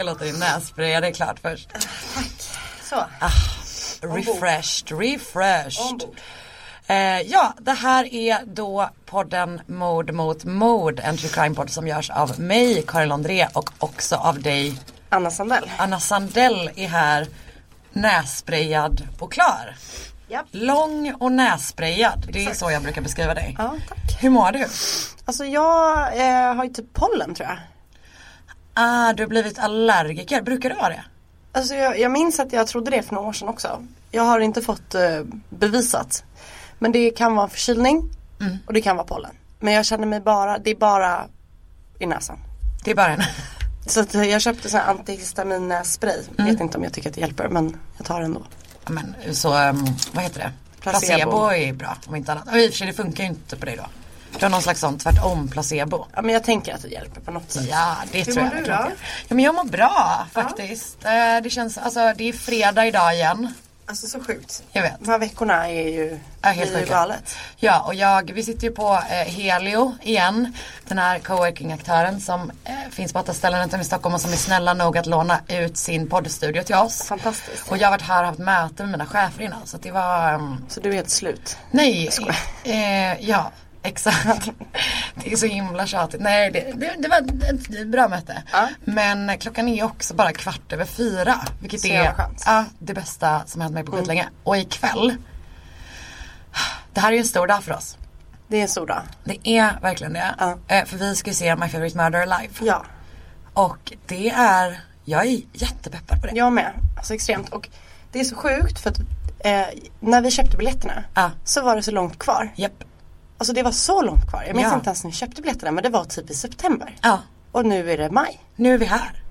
Ska låta din nässpraya det klart först. Så. Ah, refreshed, refreshed. Ombord. Eh, ja, det här är då podden Mord mot mord, en true crime-podd som görs av mig, Karin André och också av dig, Anna Sandell. Anna Sandell är här nässprayad och klar. Japp. Lång och nässprayad, det är så jag brukar beskriva dig. Ja, tack. Hur mår du? Alltså jag eh, har ju typ pollen tror jag. Ah, du har blivit allergiker, brukar du ha det? Alltså jag, jag minns att jag trodde det för några år sedan också. Jag har inte fått eh, bevisat. Men det kan vara förkylning och det kan vara pollen. Men jag känner mig bara, det är bara i näsan. Det är bara en... Så att eh, jag köpte sån här antihistamin-spray. Vet inte om jag tycker att det hjälper men jag tar det ändå. Men så, um, vad heter det? Placebo. Placebo. är bra om inte annat. Och i och för sig det funkar ju inte på dig då. Du har någon slags sån tvärtom placebo. Ja men jag tänker att det hjälper på något sätt. Ja det Hur tror mår jag du då? Ja men jag mår bra faktiskt. Eh, Det känns, alltså det är fredag idag igen. Alltså så sjukt. Jag vet. De här veckorna är ju, Ja, helt sjuka. galet. Ja och jag, vi sitter ju på eh, Helio igen. Den här coworking-aktören som eh, finns på åtta ställen runt om i Stockholm och som är snälla nog att låna ut sin poddstudio till oss. Fantastiskt. Och jag har varit här och haft möte med mina chefer innan så att det var ehm, Så du är helt slut. Nej, eh, ja exakt. Det är så himla tjatigt. Nej, det, det, det var ett bra möte. Ja. Men klockan är också bara kvart över fyra. Vilket Så är ja, det bästa som hänt mig på skitlänge. Och ikväll. Det här är ju en stor dag för oss. Det är en stor dag. Det är verkligen det. Ja. Eh, för vi ska ju se My Favorite Murder live. Ja, Och det är, jag är jättepeppad på det. jag med. Alltså extremt. Och det är så sjukt för att eh, när vi köpte biljetterna så var det så långt kvar. Japp. Alltså det var så långt kvar. Jag minns Ja. inte ens när vi köpte biljetterna men det var typ i september. Ja, Och nu är det maj. nu är vi här.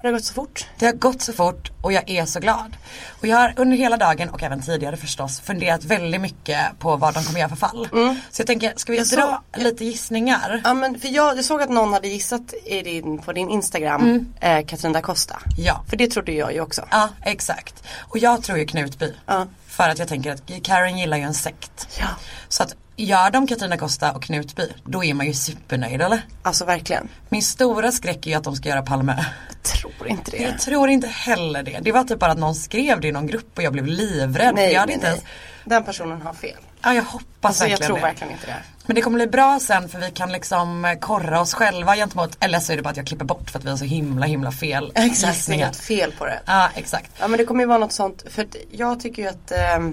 Det har gått så fort. Det har gått så fort och jag är så glad. Och jag har under hela dagen och även tidigare förstås funderat väldigt mycket på vad de kommer göra för fall. Så jag tänker, ska vi Jag dra såg- lite gissningar? Ja men för jag, jag såg att någon hade gissat din, på din Instagram eh, Katrin da Costa. Ja. För det trodde jag ju också. Ja, exakt. Och jag tror ju Knutby. Ja. För att jag tänker att Karen gillar ju en sekt. Ja. Så att gör de Katarina Costa och Knutby, då är man ju supernöjd eller? Alltså verkligen. Min stora skräck är ju att de ska göra Palme. Jag tror inte det. Jag tror inte heller det. Det var typ bara att någon skrev det i någon grupp och jag blev livrädd. nej, jag hade nej, inte ens... Den personen har fel. Ja, jag hoppas Alltså jag verkligen tror det. verkligen inte det. Men det kommer bli bra sen för vi kan liksom eh, korra oss själva gentemot, eller så är det bara att jag klipper bort för att vi har så himla himla fel Exakt, är gissningar. helt fel på det. Ja exakt. Ja men det kommer ju vara något sånt. För jag tycker ju att eh,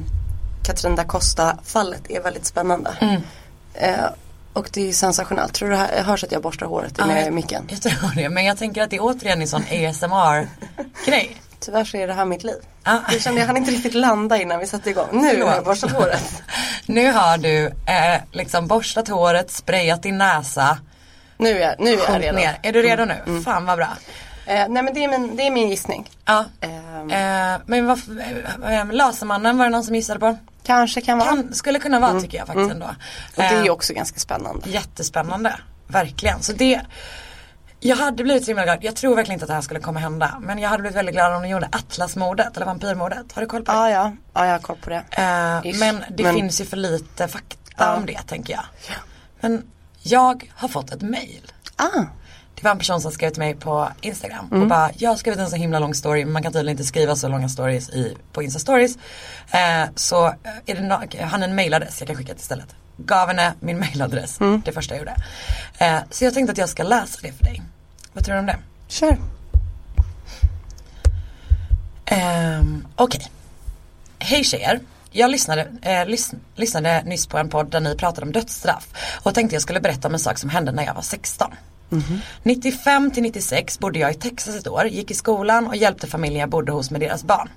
Katrin da Costa fallet är väldigt spännande. Mm. Eh, och det är sensationellt. Tror du det hörs att jag borstar håret i jag, micken? jag tror det, men jag tänker att det är återigen en sån ASMR-grej. Tyvärr så är det här mitt liv. Ah. Jag kände jag hann inte riktigt landa innan vi satte igång. Nu har jag Förlåt. borstat håret. Nu har du eh, liksom borstat håret, sprayat din näsa, Nu är jag, nu är jag redo. ner. Är du redo nu? Fan vad bra. Eh, nej men det är min, det är min gissning. Ja. Ehm, Eh, men vad, eh, Lasermannen var det någon som gissade på? kanske kan vara. Kan, skulle kunna vara tycker jag faktiskt ändå. Och det är Eh, också ganska spännande. Jättespännande, verkligen. Så det jag hade blivit så himla glad, jag tror verkligen inte att det här skulle komma hända. Men jag hade blivit väldigt glad om de gjorde Atlasmordet eller Vampyrmordet. Har du koll på det? Ja ja, ja jag har koll på det. Eh, men det Men- finns ju för lite fakta Ja. om det tänker jag. Men jag har fått ett mail. Ah, Det var en person som skrev till mig på Instagram Mm. och bara Jag har skrivit en så himla lång story men man kan tydligen inte skriva så långa stories i, på Insta stories. Eh, så eh, är det no- han en mailadress jag kan skicka till istället. Gav henne min mailadress, Mm. det första jag gjorde. Eh, så jag tänkte att jag ska läsa det för dig. Vad tror du om det? kör. Ehm, Okej. Hej tjejer. Jag lyssnade, eh, lys- lyssnade nyss på en podd där ni pratade om dödsstraff och tänkte jag skulle berätta om en sak som hände när jag var 16. 95 till 96 bodde jag i Texas ett år, gick i skolan och hjälpte familjen jag bodde hos med deras barn.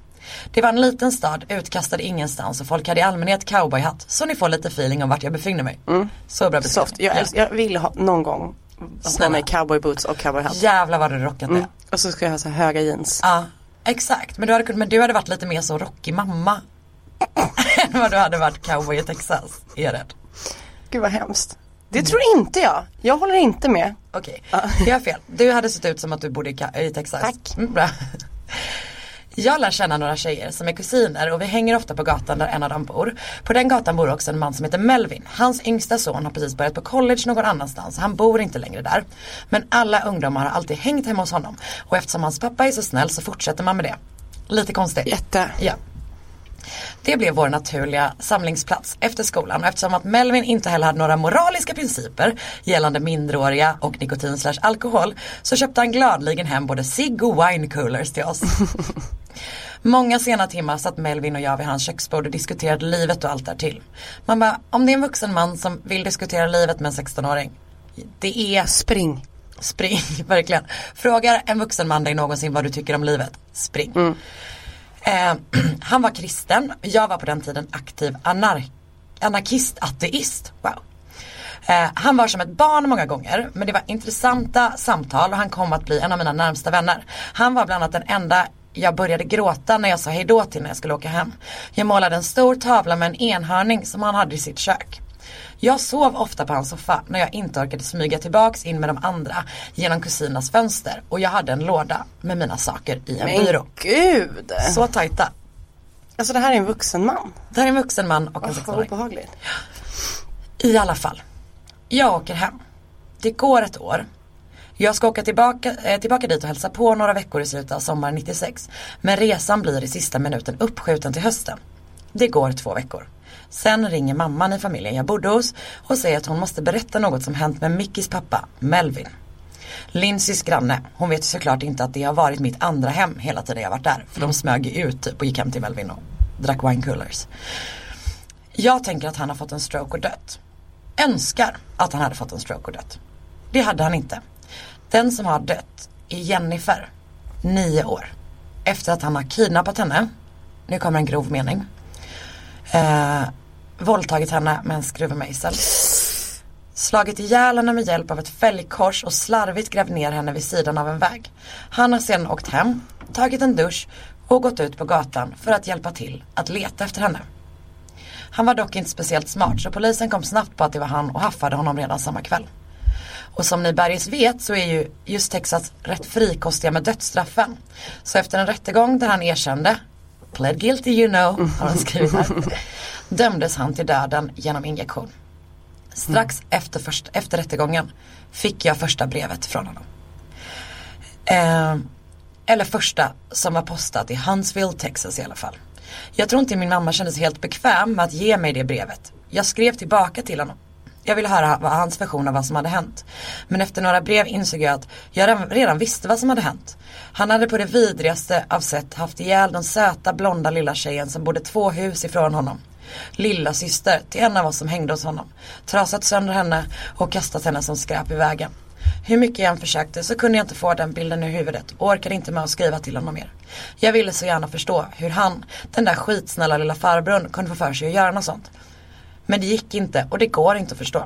Det var en liten stad, utkastad ingenstans och folk hade i allmänhet cowboyhatt så ni får lite feeling om vart jag befinner mig. Så bra beskrivet. Soft. Jag, jag vill ha någon gång Snälla. mig cowboyboots och cowboyhatt. Jävlar vad du rockat det. Mm. Och så ska jag ha så höga jeans. Ja, exakt. Men du, hade, men du hade varit lite mer så rockig mamma. än vad du hade varit cowboy i Texas, är jag rädd. Gud vad hemskt. Det tror inte jag. Jag håller inte med. Okej, jag har fel. Du hade sett ut som att du bodde i, i Texas. Tack. Mm, bra. Jag lär känna några tjejer som är kusiner och vi hänger ofta på gatan där en av dem bor. På den gatan bor också en man som heter Melvin. Hans yngsta son har precis börjat på college någon annanstans. Han bor inte längre där. Men alla ungdomar har alltid hängt hemma hos honom. Och eftersom hans pappa är så snäll så fortsätter man med det. Lite konstigt. Jätte. Ja. Det blev vår naturliga samlingsplats efter skolan och eftersom att Melvin inte heller hade några moraliska principer gällande minderåriga och nikotin slash alkohol så köpte han gladligen hem både cigg och wine coolers till oss. Många sena timmar satt Melvin och jag vid hans köksbord och diskuterade livet och allt därtill. Man bara, om det är en vuxen man som vill diskutera livet med en 16-åring. Det är Spring. spring, verkligen. Frågar en vuxen man dig någonsin vad du tycker om livet. Spring. Eh, han var kristen, jag var på den tiden aktiv anar- anarkist, ateist. Wow. Eh, han var som ett barn många gånger men det var intressanta samtal och han kom att bli en av mina närmsta vänner. Han var bland annat den enda jag började gråta när jag sa hejdå till när jag skulle åka hem. Jag målade en stor tavla med en enhörning som han hade i sitt kök. Jag sov ofta på hans soffa när jag inte orkade smyga tillbaks in med de andra genom kusinernas fönster och jag hade en låda med mina saker i en Men byrå. gud. Så tajta. Alltså det här är en vuxen man. Det här är en vuxen man och en Åh, vad 16-åring. obehagligt. I alla fall. Jag åker hem. Det går ett år. Jag ska åka tillbaka, eh, tillbaka dit och hälsa på några veckor i slutet av sommaren 96. Men resan blir i sista minuten uppskjuten till hösten. Det går två veckor. Sen ringer mamman i familjen jag bodde hos och säger att hon måste berätta något som hänt med Mickis pappa, Melvin. Lindsays granne, hon vet ju såklart inte att det har varit mitt andra hem hela tiden jag varit där. För de smög ju ut typ och gick hem till Melvin och drack wine coolers. Jag tänker att han har fått en stroke och dött. Önskar att han hade fått en stroke och dött. Det hade han inte. Den som har dött är Jennifer, nio år. Efter att han har kidnappat henne, nu kommer en grov mening. Eh, våldtagit henne med en skruvmejsel. Slagit ihjäl henne med hjälp av ett fälgkors och slarvigt grävt ner henne vid sidan av en väg. Han har sedan åkt hem, tagit en dusch och gått ut på gatan för att hjälpa till att leta efter henne. Han var dock inte speciellt smart så polisen kom snabbt på att det var han och haffade honom redan samma kväll. Och som ni bergis vet så är ju just Texas rätt frikostiga med dödsstraffen. Så efter en rättegång där han erkände, pled guilty you know, har han skrivit här, dömdes han till döden genom injektion. Strax efter, först, efter rättegången fick jag första brevet från honom. Eh, eller första som var postat i Huntsville, Texas i alla fall. Jag tror inte min mamma kände sig helt bekväm med att ge mig det brevet. Jag skrev tillbaka till honom. Jag ville höra vad hans version av vad som hade hänt. Men efter några brev insåg jag att jag redan- redan visste vad som hade hänt. Han hade på det vidrigaste av sätt haft ihjäl den söta blonda lilla tjejen som bodde två hus ifrån honom. Lilla syster till en av oss som hängde hos honom. Trasat sönder henne och kastat henne som skräp i vägen. Hur mycket jag än försökte så kunde jag inte få den bilden ur huvudet och orkade inte med att skriva till honom mer. Jag ville så gärna förstå hur han, den där skitsnälla lilla farbrorn, kunde få för sig att göra något sånt. Men det gick inte och det går inte att förstå.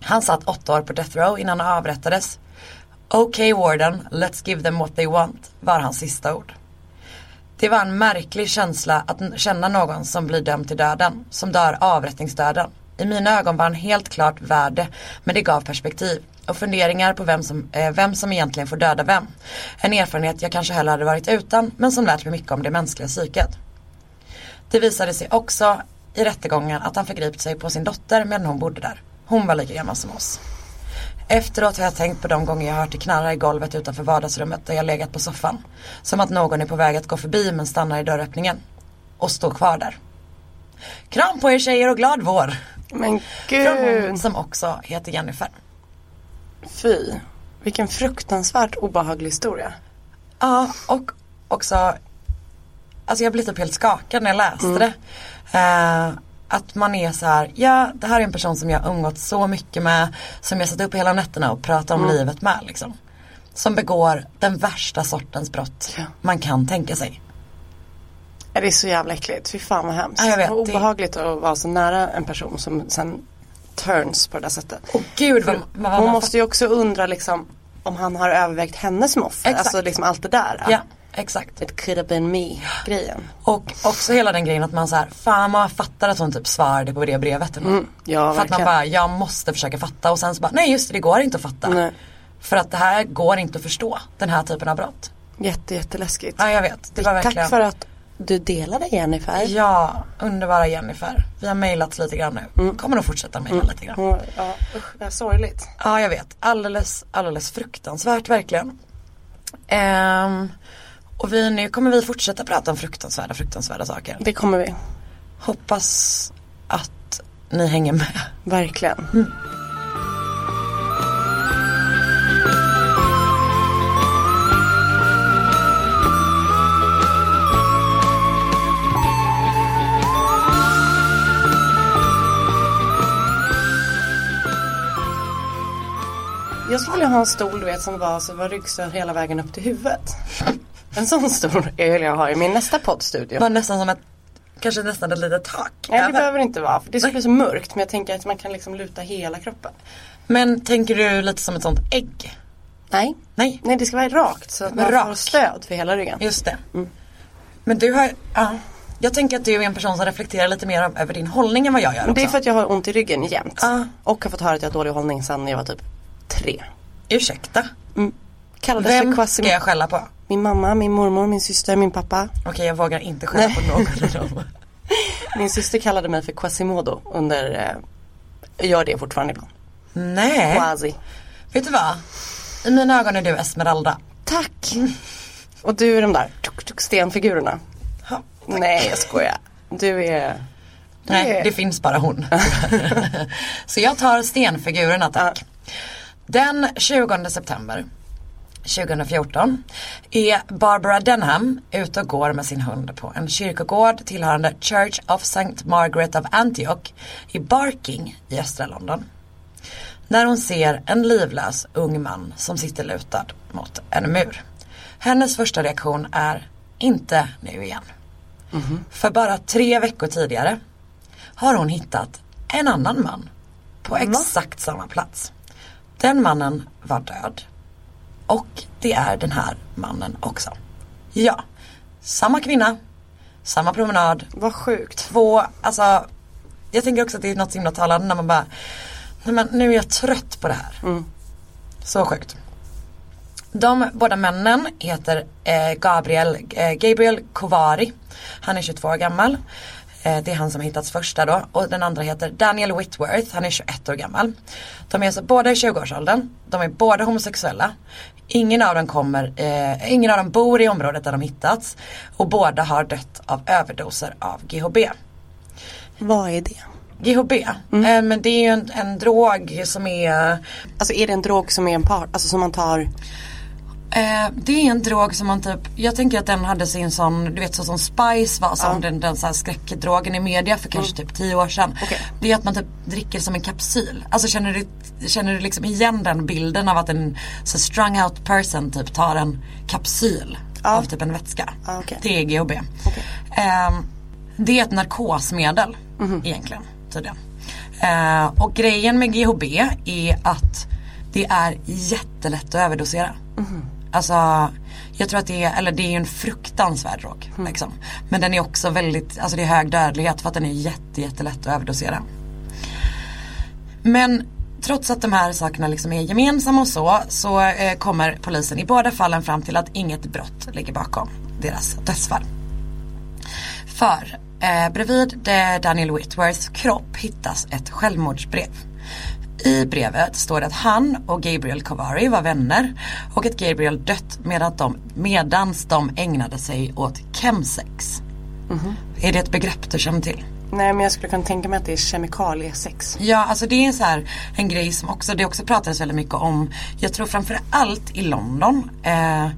Han satt åtta år på death row innan han avrättades. Okej warden, let's give them what they want, var hans sista ord. Det var en märklig känsla att känna någon som blir dömd till döden, som dör avrättningsdöden. I mina ögon var han helt klart värd det, men det gav perspektiv och funderingar på vem som, eh, vem som egentligen får döda vem. En erfarenhet jag kanske hellre hade varit utan, men som lärt mig mycket om det mänskliga psyket. Det visade sig också i rättegången att han förgripit sig på sin dotter medan hon bodde där. Hon var lika gammal som oss. Efteråt har jag tänkt på de gånger jag hört det knarra i golvet utanför vardagsrummet där jag legat på soffan. Som att någon är på väg att gå förbi men stannar i dörröppningen. Och står kvar där. Kram på er tjejer och glad vår! Men Från hon gud. som också heter Jennifer. Fy. Vilken fruktansvärt obehaglig historia. Ja, och också Alltså jag blir typ helt skakad när jag läste det. Eh, att man är så här, ja det här är en person som jag umgått så mycket med. Som jag satt upp hela nätterna och pratat om livet med liksom. Som begår den värsta sortens brott Ja. man kan tänka sig. Det är så jävla äckligt. Fy fan vad hemskt. Ja, jag vet, det- obehagligt att vara så nära en person som sen turns på det där sättet. Och gud vad, vad, vad Hon måste ju också undra liksom om han har övervägt henne som offer. Exakt. Alltså liksom allt det där. Ja, exakt. It could have been me grejen. Och också hela den grejen att man så här, fan man fattar att hon typ svarade på det brevet. Mm, ja, För att man bara, jag måste försöka fatta och sen så bara, nej just det, det går inte att fatta. Nej. För att det här går inte att förstå, den här typen av brott. Jätte, jätteläskigt. Ja jag vet. Det var verkligen. Tack för att du delade Jennifer. Ja, underbara Jennifer. Vi har mejlat lite grann nu. Kommer nog fortsätta mejla lite grann. Mm, Ja, usch, det är sorgligt. Ja jag vet. Alldeles, alldeles fruktansvärt verkligen. Ehm, och vi, nu kommer vi fortsätta prata om fruktansvärda, fruktansvärda saker. Det kommer vi. Hoppas att ni hänger med. Verkligen. Jag skulle vilja ha en stol du vet som var så var ryggstöd hela vägen upp till huvudet. En sån stol vill jag ha i min nästa poddstudio. Var nästan som ett, kanske nästan ett litet tak. Nej det över. behöver det inte vara för det skulle bli så mörkt men jag tänker att man kan liksom luta hela kroppen. Men tänker du lite som ett sånt ägg? Nej. Nej, Nej det ska vara rakt så att man Rak. får stöd för hela ryggen. just det. Mm. Men du har, ja. Jag tänker att du är en person som reflekterar lite mer över din hållning än vad jag gör Men det är också. för att jag har ont i ryggen jämt. Ja. Och har fått höra att jag har dålig hållning sedan jag var typ tre. Ursäkta? Kallades Vem ska jag skälla på? Min mamma, min mormor, min syster, min pappa. Okej jag vågar inte skälla på någon av dem. Min syster kallade mig för Quasimodo under, eh, gör det fortfarande ibland. Nej, Quasi. vet du vad? I mina ögon är du Esmeralda. Tack! Och du är de där tuk, tuk, stenfigurerna. Ja. Nej jag skojar. Du är... du Nej, är- det finns bara hon. Så jag tar stenfigurerna tack. Den 20 september 2014 är Barbara Denham ute och går med sin hund på en kyrkogård tillhörande Church of St. Margaret of Antioch i Barking i östra London. När hon ser en livlös ung man som sitter lutad mot en mur. Hennes första reaktion är inte nu igen. För bara tre veckor tidigare har hon hittat en annan man på exakt samma plats. Den mannen var död. Och det är den här mannen också. Ja, samma kvinna, samma promenad, Vad sjukt. två, alltså jag tänker också att det är något så himla talande när man bara, nej men nu är jag trött på det här. Så sjukt. De båda männen heter eh, Gabriel, eh, Gabriel Kovari. Han är 22 år gammal. Eh, det är han som hittats första då. Och den andra heter Daniel Whitworth. Han är 21 år gammal. De är alltså båda i 20-årsåldern. De är båda homosexuella. Ingen av dem kommer, eh, ingen av dem bor i området där de hittats. Och båda har dött av överdoser av GHB. Vad är det? GHB, eh, men det är ju en, en drog som är Alltså är det en drog som är en part, alltså som man tar Eh, det är en drog som man typ, jag tänker att den hade sin sån, du vet så som Spice var som den, den så här skräckdrogen i media för kanske typ 10 år sedan. Okej. Det är att man typ dricker som en kapsyl. Alltså känner du, känner du liksom igen den bilden av att en så strung out person typ tar en kapsyl av typ en vätska. Ja, okej. Det är GHB. Ehm, det är ett narkosmedel egentligen tydligen. Eh, och grejen med GHB är att det är jättelätt att överdosera. Alltså jag tror att det är, eller det är ju en fruktansvärd drog. Liksom. Men den är också väldigt, alltså det är hög dödlighet för att den är jätte, jättelätt att överdosera. Men trots att de här sakerna liksom är gemensamma och så, så eh, kommer polisen i båda fallen fram till att inget brott ligger bakom deras dödsfall. För eh, bredvid eh, Daniel Whitworths kropp hittas ett självmordsbrev. I brevet står det att han och Gabriel Kovari var vänner och att Gabriel dött medan de, medans de ägnade sig åt chemsex. Är det ett begrepp du känner till? Nej men jag skulle kunna tänka mig att det är kemikaliesex. Ja, alltså det är så här en grej som också, det också pratades väldigt mycket om, jag tror framför allt i London, eh,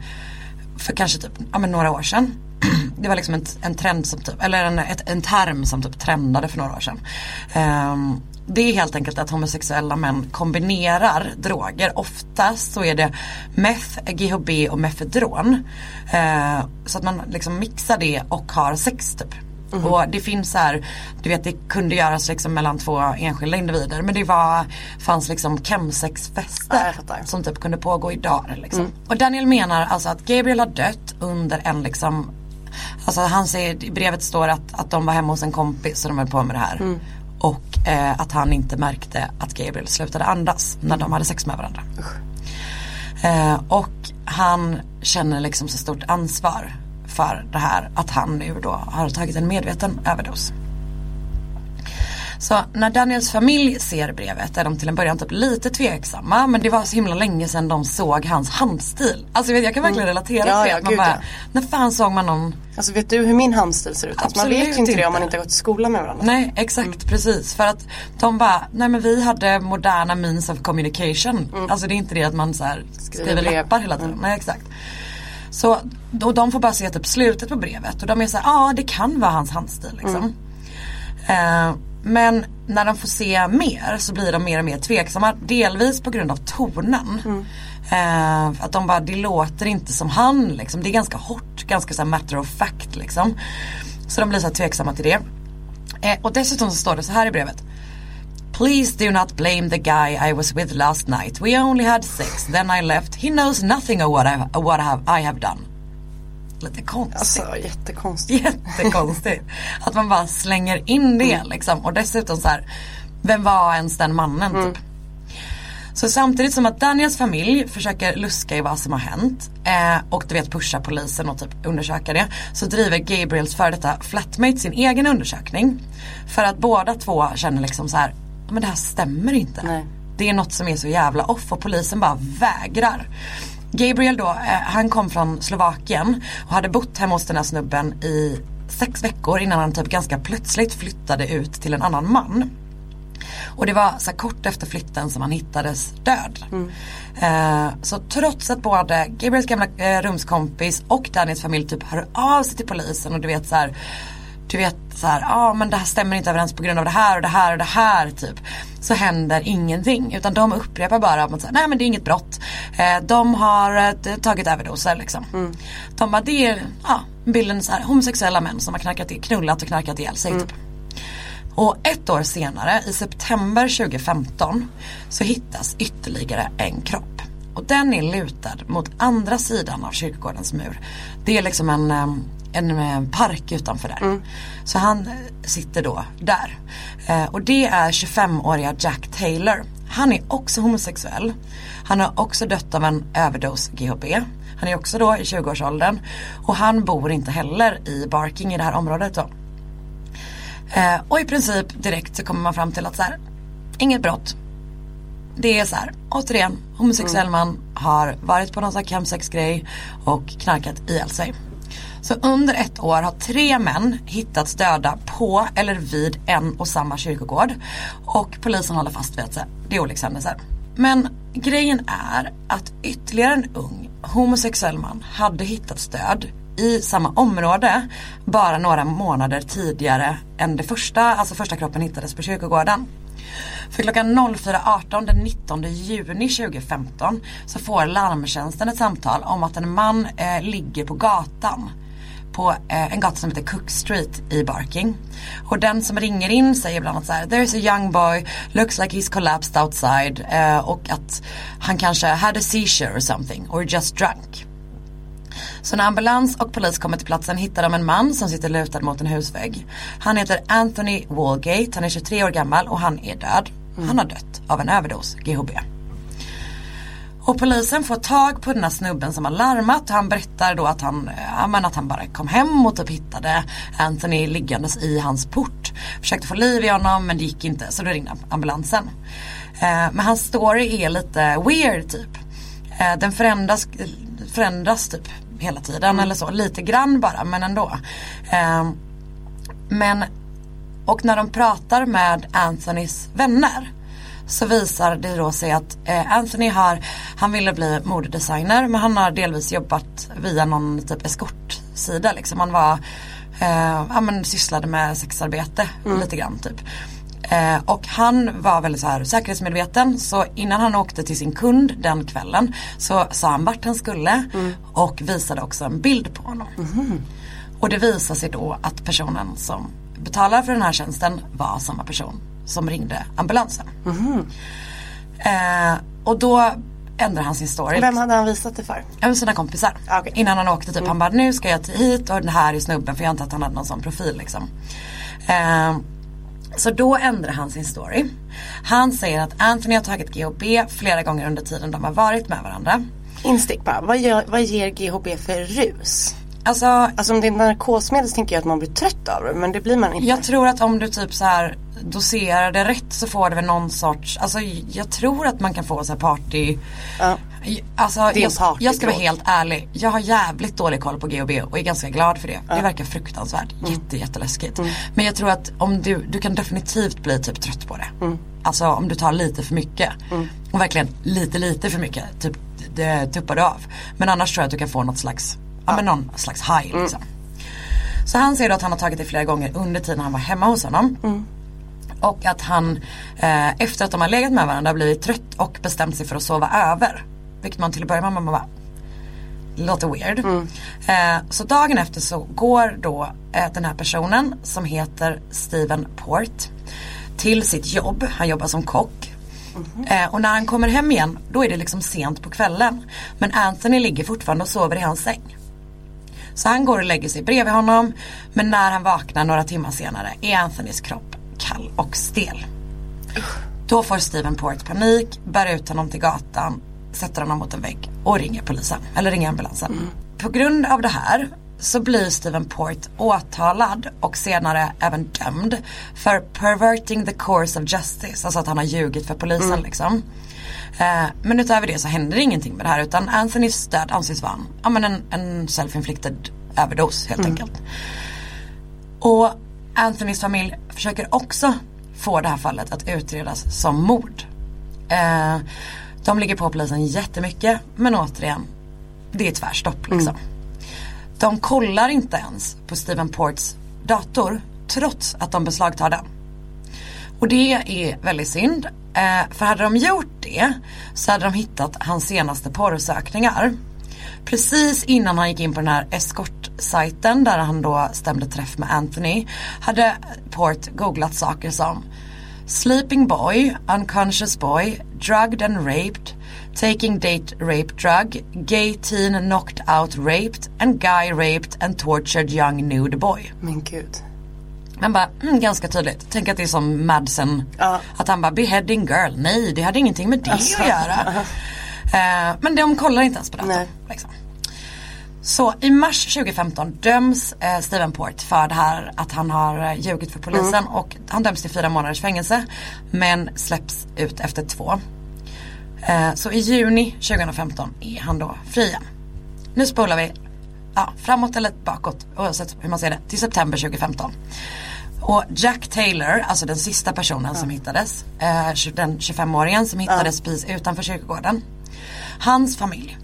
för kanske typ, ja men några år sedan. Det var liksom en, en trend som typ, eller en, ett, en term som typ trendade för några år sedan. Ehm, det är helt enkelt att homosexuella män kombinerar droger. Oftast så är det meth, GHB och mefedron. Eh, så att man liksom mixar det och har sex typ. Och det finns så här, du vet det kunde göras liksom mellan två enskilda individer men det var, fanns liksom Ja, chemsexfester fattar. som typ kunde pågå i dagar liksom. Och Daniel menar alltså att Gabriel har dött under en liksom Alltså han säger, i brevet står att, att de var hemma hos en kompis och de höll på med det här. Och eh, att han inte märkte att Gabriel slutade andas när de hade sex med varandra. Eh, och han känner liksom så stort ansvar för det här att han nu då har tagit en medveten överdos. Så när Daniels familj ser brevet är de till en början typ lite tveksamma men det var så himla länge sedan de såg hans handstil. Alltså jag kan verkligen relatera Mm. Ja, till ja, det. Man gud, bara, ja. När fan såg man någon Alltså vet du hur min handstil ser ut? Alltså, man vet ju inte det inte. om man inte har gått i skolan med varandra. Nej exakt precis för att de bara, nej men vi hade moderna means of communication. Alltså det är inte det att man så här skriver brev. lappar hela tiden. Nej exakt. Så och de får bara se typ slutet på brevet och de är så här, ja det kan vara hans handstil liksom. Eh, men när de får se mer så blir de mer och mer tveksamma. Delvis på grund av tonen. Eh, att de bara, det låter inte som han liksom. Det är ganska hårt, ganska så matter of fact liksom. Så de blir så tveksamma till det. Eh, och dessutom så står det så här i brevet. Please do not blame the guy I was with last night. We only had sex, then I left. He knows nothing of what I, of what I, have, I have done. Lite konstigt. Alltså jättekonstigt. Jättekonstigt. Att man bara slänger in det liksom. Och dessutom så här, vem var ens den mannen typ? Så samtidigt som att Daniels familj försöker luska i vad som har hänt eh, och du vet pusha polisen och typ undersöka det. Så driver Gabriels före detta flatmate sin egen undersökning. För att båda två känner liksom så här, men det här stämmer inte. Nej. Det är något som är så jävla off och polisen bara vägrar. Gabriel då, eh, han kom från Slovakien och hade bott hemma hos den här snubben i sex veckor innan han typ ganska plötsligt flyttade ut till en annan man. Och det var så kort efter flytten som han hittades död. Eh, så trots att både Gabriels gamla eh, rumskompis och Daniels familj typ hör av sig till polisen och du vet så här du vet så här, ja ah, men det här stämmer inte överens på grund av det här och det här och det här typ. Så händer ingenting utan de upprepar bara att nej men det är inget brott. Eh, de har eh, tagit överdoser liksom. De bara, det är ja, bilden så här, homosexuella män som har knarkat, knullat och knarkat ihjäl sig typ. Och ett år senare, i september 2015, så hittas ytterligare en kropp. Och den är lutad mot andra sidan av kyrkogårdens mur. Det är liksom en, eh, en eh, park utanför där. Så han eh, sitter då där. Eh, Och det är 25-åriga Jack Taylor. Han är också homosexuell. Han har också dött av en överdos GHB. Han är också då i 20-årsåldern. Och han bor inte heller i Barking i det här området då. Eh, och i princip direkt så kommer man fram till att så här, inget brott. Det är så här, återigen, homosexuell man har varit på någon sån här chemsex-grej och knarkat ihjäl sig. Så under ett år har tre män hittats döda på eller vid en och samma kyrkogård. Och polisen håller fast vid att det är olyckshändelser. Men grejen är att ytterligare en ung homosexuell man hade hittats död i samma område bara några månader tidigare än det första, alltså första kroppen hittades på kyrkogården. För klockan 04.18 den 19 juni 2015 så får larmtjänsten ett samtal om att en man eh, ligger på gatan. På eh, en gata som heter Cook Street i Barking. Och den som ringer in säger bland annat så här There's a young boy, looks like he's collapsed outside. Eh, och att han kanske had a seizure or something or just drunk. Så när ambulans och polis kommer till platsen hittar de en man som sitter lutad mot en husvägg. Han heter Anthony Walgate, han är 23 år gammal och han är död. Han har dött av en överdos GHB. Och polisen får tag på den här snubben som har larmat och han berättar då att han, ja, men att han bara kom hem och typ hittade Anthony liggandes i hans port. Försökte få liv i honom men det gick inte så då ringde ambulansen. Eh, men hans story är lite weird typ. Eh, den förändras, förändras typ hela tiden eller så. Lite grann bara men ändå. Eh, men och när de pratar med Anthonys vänner så visar det då sig att eh, Anthony har, han ville bli modedesigner men han har delvis jobbat via någon typ eskortsida liksom. Han var, eh, ja men sysslade med sexarbete lite grann typ. Eh, och han var väldigt så här säkerhetsmedveten så innan han åkte till sin kund den kvällen så sa han vart han skulle och visade också en bild på honom. Och det visar sig då att personen som betalar för den här tjänsten var samma person som ringde ambulansen. Eh, och då ändrar han sin story. Vem hade han visat det för? Ja, sina kompisar. Okej. Innan han åkte typ. Han bara nu ska jag hit och den här är snubben för jag antar att han hade någon sån profil liksom. Eh, så då ändrar han sin story. Han säger att Anthony har tagit GHB flera gånger under tiden de har varit med varandra. Instick bara, vad, gör, vad ger GHB för rus? Alltså Alltså om det är narkosmedel så tänker jag att man blir trött av det men det blir man inte. jag tror att om du typ så här doserar det rätt så får det väl någon sorts, alltså jag tror att man kan få så här party Ja. Alltså jag, jag ska vara helt ärlig. Jag har jävligt dålig koll på GHB och är ganska glad för det. Det verkar fruktansvärt. Mm. Jätte, jätteläskigt. Men jag tror att om du, du kan definitivt bli typ trött på det. Mm. Alltså om du tar lite för mycket. Och verkligen lite, lite för mycket. Typ det tuppar du av. Men annars tror jag att du kan få något slags, ja, men någon slags high Mm. liksom. Så han säger då att han har tagit det flera gånger under tiden han var hemma hos honom. Och att han eh, efter att de har legat med varandra blivit trött och bestämt sig för att sova över. Vilket man till att börja med man bara låter weird. Eh, så dagen efter så går då eh, den här personen som heter Steven Port till sitt jobb. Han jobbar som kock. Eh, och när han kommer hem igen då är det liksom sent på kvällen. Men Anthony ligger fortfarande och sover i hans säng. Så han går och lägger sig bredvid honom. Men när han vaknar några timmar senare är Anthonys kropp kall och stel. Då får Steven Port panik, bär ut honom till gatan, sätter honom mot en vägg och ringer polisen. Eller ringer ambulansen. På grund av det här så blir Steven Port åtalad och senare även dömd för perverting the course of justice. Alltså att han har ljugit för polisen liksom. Eh, men utöver det så händer ingenting med det här utan Anthonys död anses vara ja, men en, en self-inflicted överdos helt enkelt. Och Anthonys familj försöker också få det här fallet att utredas som mord. Eh, de ligger på polisen jättemycket men återigen, det är tvärstopp liksom. De kollar inte ens på Steven Ports dator trots att de beslagtar den. Och det är väldigt synd. Eh, för hade de gjort det så hade de hittat hans senaste porrsökningar. Precis innan han gick in på den här eskortsajten där han då stämde träff med Anthony hade Port googlat saker som Sleeping boy, unconscious boy, drugged and raped, taking date rape drug, gay teen knocked out raped and guy raped and tortured young nude boy. Men gud. Man bara, mm, ganska tydligt. Tänk att det är som Madsen. Ja. Att han bara, beheading girl. Nej, det hade ingenting med det Alltså, att göra. Eh, men de kollar inte ens på detta. Liksom. Så i mars 2015 döms eh, Steven Port för det här att han har eh, ljugit för polisen Mm. och han döms till fyra månaders fängelse men släpps ut efter två. Eh, så i juni 2015 är han då fri. Nu spolar vi ja, framåt eller bakåt oavsett hur man ser det till september 2015. Och Jack Taylor, alltså den sista personen som hittades, eh, den 25-åringen som hittades precis utanför kyrkogården. Hans familj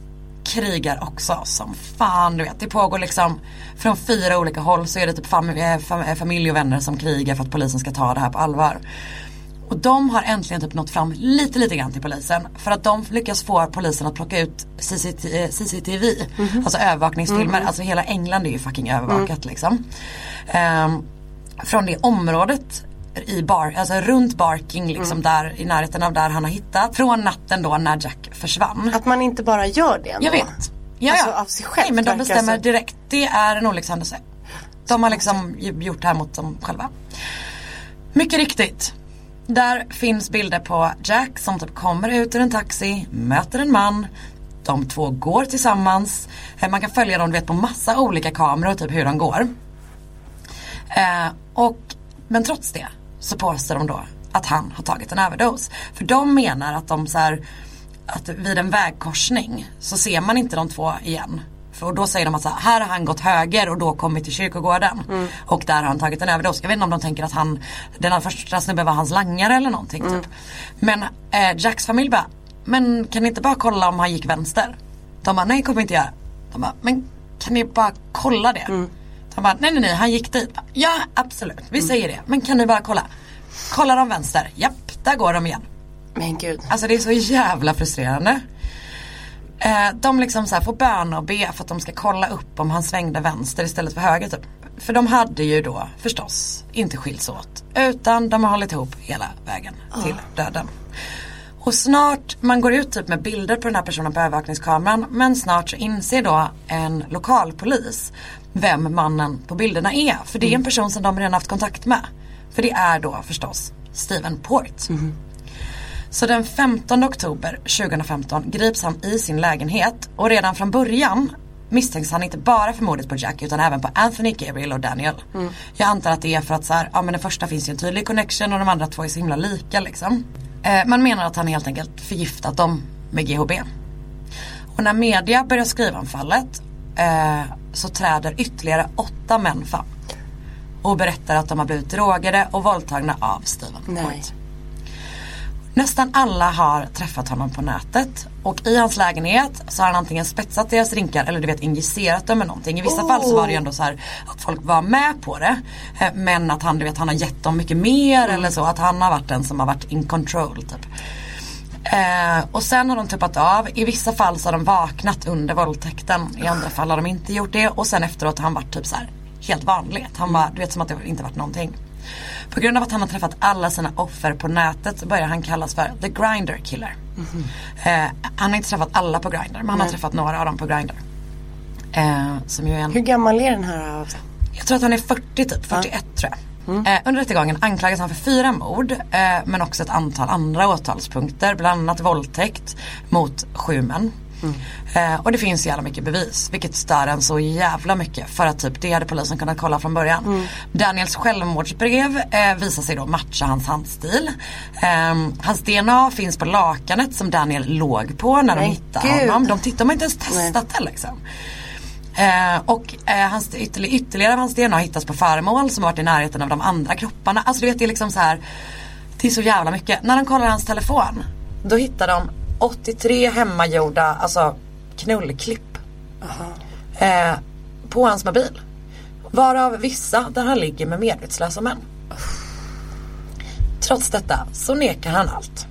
krigar också som fan du vet. Det pågår liksom från fyra olika håll så är det typ fam- eh, fam- eh, familj och vänner som krigar för att polisen ska ta det här på allvar. Och de har äntligen typ nått fram lite lite grann till polisen. För att de lyckas få polisen att plocka ut CCT- eh, CCTV. Alltså övervakningsfilmer. Alltså hela England är ju fucking övervakat liksom. Ehm, från det området i bar, alltså runt Barking liksom där i närheten av där han har hittat. Från natten då när Jack försvann. Att man inte bara gör det ändå. Jag vet. Ja, Alltså, av sig själv Nej men de bestämmer så- direkt. Det är en olyckshändelse. De har liksom gjort det här mot dem själva. Mycket riktigt. Där finns bilder på Jack som typ kommer ut ur en taxi, möter en man. De två går tillsammans. Eh, Man kan följa dem du vet, på massa olika kameror, typ hur de går. Eh, och, men trots det så påstår de då att han har tagit en överdos. För de menar att de så här, att vid en vägkorsning så ser man inte de två igen. För då säger de att så här, här har han gått höger och då kommit till kyrkogården. Och där har han tagit en överdos. Jag vet inte om de tänker att han, den första snubben var hans langare eller någonting typ. Men eh, Jacks familj bara, men kan ni inte bara kolla om han gick vänster? De bara, nej kommer inte göra. De bara, men kan ni bara kolla det? De bara, nej nej nej han gick dit. Ja absolut, vi säger det. Men kan ni bara kolla? Kollar de vänster? Japp, där går de igen. Men gud. Alltså det är så jävla frustrerande. Eh, de liksom så här får böna och be för att de ska kolla upp om han svängde vänster istället för höger typ. För de hade ju då förstås inte skilts åt. Utan de har hållit ihop hela vägen till döden. Och snart, man går ut typ med bilder på den här personen på övervakningskameran. Men snart så inser då en lokalpolis vem mannen på bilderna är. För det är en person som de redan haft kontakt med. För det är då förstås Steven Port. Så den 15 oktober 2015 grips han i sin lägenhet och redan från början misstänks han inte bara för mordet på Jack utan även på Anthony, Gabriel och Daniel. Jag antar att det är för att så här, ja men den första finns ju en tydlig connection och de andra två är så himla lika liksom. Eh, man menar att han helt enkelt förgiftat dem med GHB. Och när media börjar skriva om fallet eh, så träder ytterligare åtta män fram. Och berättar att de har blivit drogade och våldtagna av Steven Nej. Nästan alla har träffat honom på nätet och i hans lägenhet så har han antingen spetsat deras drinkar eller du vet injicerat dem med någonting. I vissa Oh. fall så var det ju ändå så här att folk var med på det. eh, Men att han, du vet, han har gett dem mycket mer eller så. Att han har varit den som har varit in control typ. Eh, och sen har de tuppat av. I vissa fall så har de vaknat under våldtäkten. I andra fall har de inte gjort det. Och sen efteråt har han varit typ så här helt vanlig. Han var, du vet som att det inte varit någonting. På grund av att han har träffat alla sina offer på nätet så börjar han kallas för the grinder killer. Eh, han har inte träffat alla på grinder men han har träffat några av dem på grinder. Eh, som ju är en Hur gammal är den här? jag tror att han är 40 typ, 41 tror jag. Eh, under rättegången anklagas han för fyra mord eh, men också ett antal andra åtalspunkter. Bland annat våldtäkt mot sju män. Eh, och det finns jävla mycket bevis vilket stör en så jävla mycket för att typ det hade polisen kunnat kolla från början. Daniels självmordsbrev eh, visar sig då matcha hans handstil. Eh, hans DNA finns på lakanet som Daniel låg på när de hittade gud. honom. De, tittar, de har inte ens testat det liksom. Eh, och eh, hans, ytterligare, ytterligare av hans DNA hittas på föremål som har varit i närheten av de andra kropparna. Alltså du vet det är liksom så här. Det är så jävla mycket. När de kollar hans telefon. Då hittar de 83 hemmagjorda alltså knullklipp. Eh, på hans mobil. Varav vissa där han ligger med medvetslösa män. Trots detta så nekar han allt.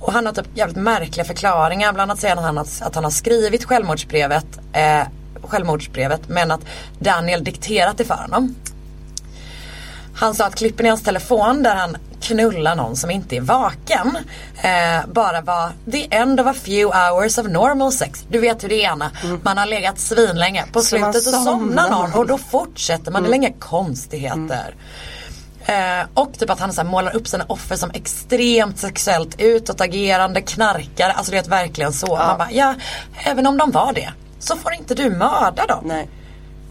Och han har typ jävligt märkliga förklaringar. Bland annat säger han att, att han har skrivit självmordsbrevet, eh, självmordsbrevet men att Daniel dikterat det för honom. Han sa att klippen i hans telefon där han knullar någon som inte är vaken eh, bara var the end of a few hours of normal sex. Du vet hur det är Anna. Man har legat svinlänge. På Så slutet så somnar någon och då fortsätter man. Det är inga konstigheter. Eh, och typ att han så målar upp sina offer som extremt sexuellt utåtagerande knarkare. Alltså du vet verkligen så. Man bara, ja även om de var det så får inte du mörda dem. Nej.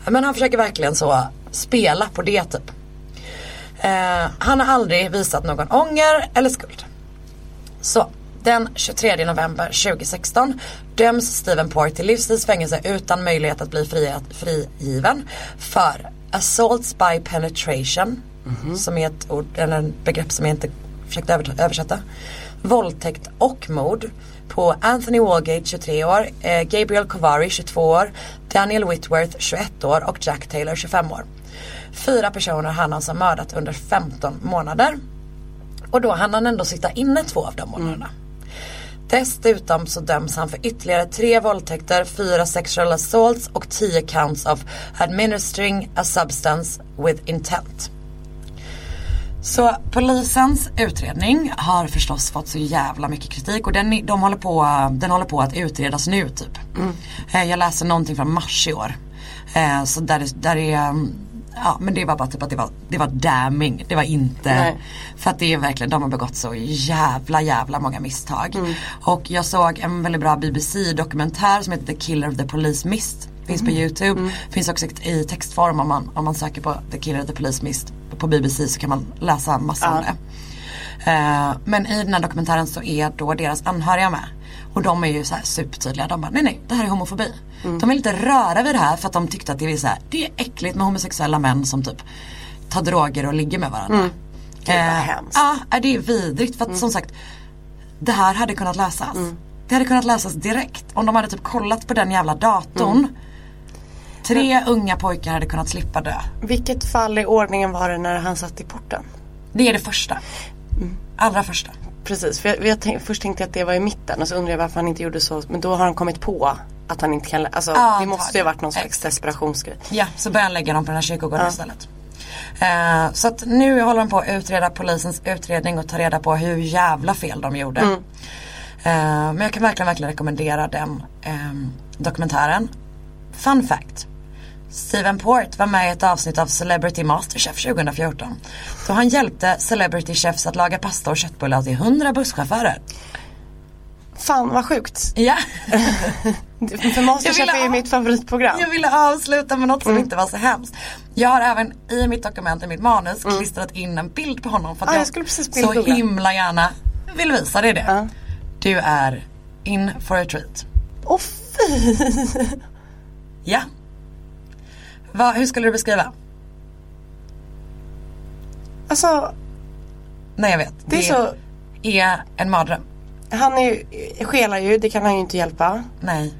Men han försöker verkligen så spela på det typ. Eh, han har aldrig visat någon ånger eller skuld. Så den 23 november 2016 döms Steven Port till livstidsfängelse utan möjlighet att bli fri, frigiven för assaults by penetration som är ett ord, eller en begrepp som jag inte försökt över- översätta. Våldtäkt och mord på Anthony Walgate 23 år, eh, Gabriel Kovari 22 år, Daniel Whitworth 21 år och Jack Taylor 25 år. Fyra personer han alltså mördat under 15 månader. Och då hann han ändå sitta inne två av de månaderna. Dessutom så döms han för ytterligare tre våldtäkter, fyra sexual assaults och tio counts of administering a substance with intent. Så polisens utredning har förstås fått så jävla mycket kritik och den, de håller på, den håller på att utredas nu typ. Eh, Jag läser någonting från mars i år. Eh, Så där, där är, mm, ja men det var bara typ att det var, det var damning. Det var inte, Nej. för att det är verkligen, de har begått så jävla jävla många misstag. Och jag såg en väldigt bra BBC dokumentär som heter The Killer of the Police Mist. Finns på Youtube. Finns också i textform om man, om man söker på The Killer the Police Mist på BBC så kan man läsa massa om Ja. det. Eh, men i den här dokumentären så är då deras anhöriga med. Och de är ju så här supertydliga. De bara nej nej det här är homofobi. De vill inte röra vid det här för att de tyckte att det är så här, det är äckligt med homosexuella män som typ tar droger och ligger med varandra. Gud, vad hemskt. Ja det är vidrigt för att som sagt det här hade kunnat lösas. Det hade kunnat lösas direkt om de hade typ kollat på den jävla datorn. Tre unga pojkar hade kunnat slippa dö. Vilket fall i ordningen var det när han satt i porten? Det är det första. Mm. Allra första. Precis, för jag, jag tänk, först tänkte jag att det var i mitten och så undrar jag varför han inte gjorde så. Men då har han kommit på att han inte kan, alltså Ja, det måste ju ha varit någon slags Exakt. desperationsgrej. Ja, så börjar han lägga dem på den här kyrkogården istället. Eh, så att nu håller de på att utreda polisens utredning och ta reda på hur jävla fel de gjorde. Mm. Eh, men jag kan verkligen, verkligen rekommendera den ehm, dokumentären. Fun fact. Steven Port var med i ett avsnitt av Celebrity Masterchef 2014. Då han hjälpte Celebrity Chefs att laga pasta och köttbullar till 100 busschaufförer. Fan vad sjukt. Ja. För Masterchef är ju mitt favoritprogram. Jag ville avsluta med något som Mm. inte var så hemskt. Jag har även i mitt dokument, i mitt manus, klistrat in en bild på honom för att Ah, jag jag, så himla gärna vill visa dig det. Ja. Du är in for a treat. Åh fy. Ja. Va, hur skulle du beskriva? Alltså Nej jag vet. det är så. är en mardröm. Han är ju, skelar ju, det kan han ju inte hjälpa. Nej.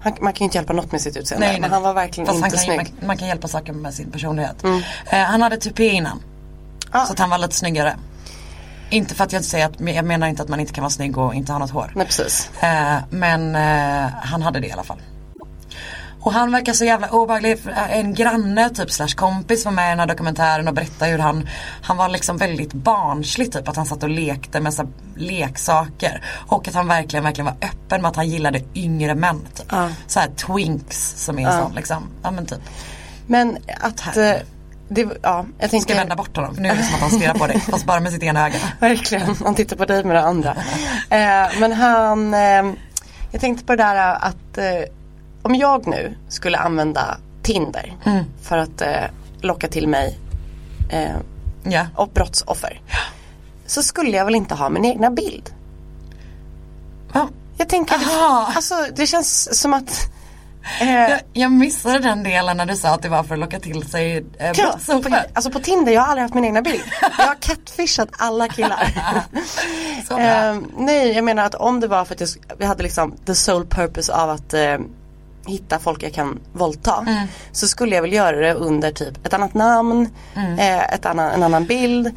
Han, man kan ju inte hjälpa något med sitt utseende. nej, nej. men han var verkligen Fast inte kan, snygg. man, man kan hjälpa saker med sin personlighet. Mm. Eh, han hade tupé innan. Ah. Så att han var lite snyggare. Inte för att jag inte säger att, jag menar inte att man inte kan vara snygg och inte ha något hår. Nej precis. Eh, men eh, han hade det i alla fall. Och han verkar så jävla obehaglig. En granne typ slash kompis var med i den här dokumentären och berättade hur han, han var liksom väldigt barnslig typ. Att han satt och lekte med så här leksaker. Och att han verkligen, verkligen var öppen med att han gillade yngre män. Typ. Ja. Så här twinks som är sån liksom. Ja men typ. Men att eh, det, ja, jag Ska tänkte jag vända bort honom? För nu är det som att han stirrar på dig. Fast bara med sitt ena öga. Verkligen, han tittar på dig med det andra. Eh, men han, eh, jag tänkte på det där att eh, om jag nu skulle använda Tinder Mm. för att eh, locka till mig eh, Ja. och brottsoffer. Så skulle jag väl inte ha min egna bild. Ja. Jag tänker, Aha. alltså det känns som att eh, Jag, jag missade den delen när du sa att det var för att locka till sig eh, Ja, på, brottsoffer. alltså på Tinder, jag har aldrig haft min egna bild. Jag har catfishat alla killar. Ehm, nej, jag menar att om det var för att jag, vi hade liksom the sole purpose av att eh, hitta folk jag kan våldta. Mm. Så skulle jag väl göra det under typ ett annat namn, Mm. eh, ett annan, en annan bild.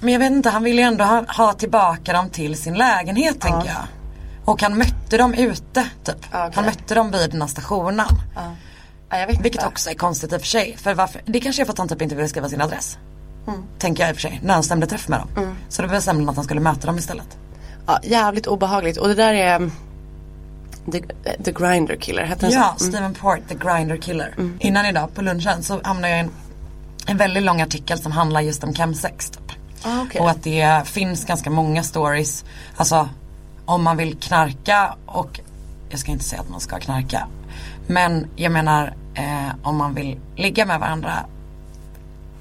Men jag vet inte, han ville ju ändå ha, ha tillbaka dem till sin lägenhet tänker jag. Och han mötte dem ute typ. Ja, okej. Han mötte dem vid den här stationen. Ja, vet Vilket inte. också är konstigt i och för sig. För varför? Det kanske är för att han typ inte ville skriva sin adress. Mm. Tänker jag i och för sig. När han stämde träff med dem. Så då bestämde han att han skulle möta dem istället. Ja, jävligt obehagligt och det där är mm, The, the Grinder Killer, hette den Ja, så? Mm. Stephen Port, The Grinder Killer. Innan idag på lunchen så hamnade jag i en, en väldigt lång artikel som handlar just om chemsex. Typ. Ah, okej. Och att det finns ganska många stories. Alltså om man vill knarka och jag ska inte säga att man ska knarka. Men jag menar eh, om man vill ligga med varandra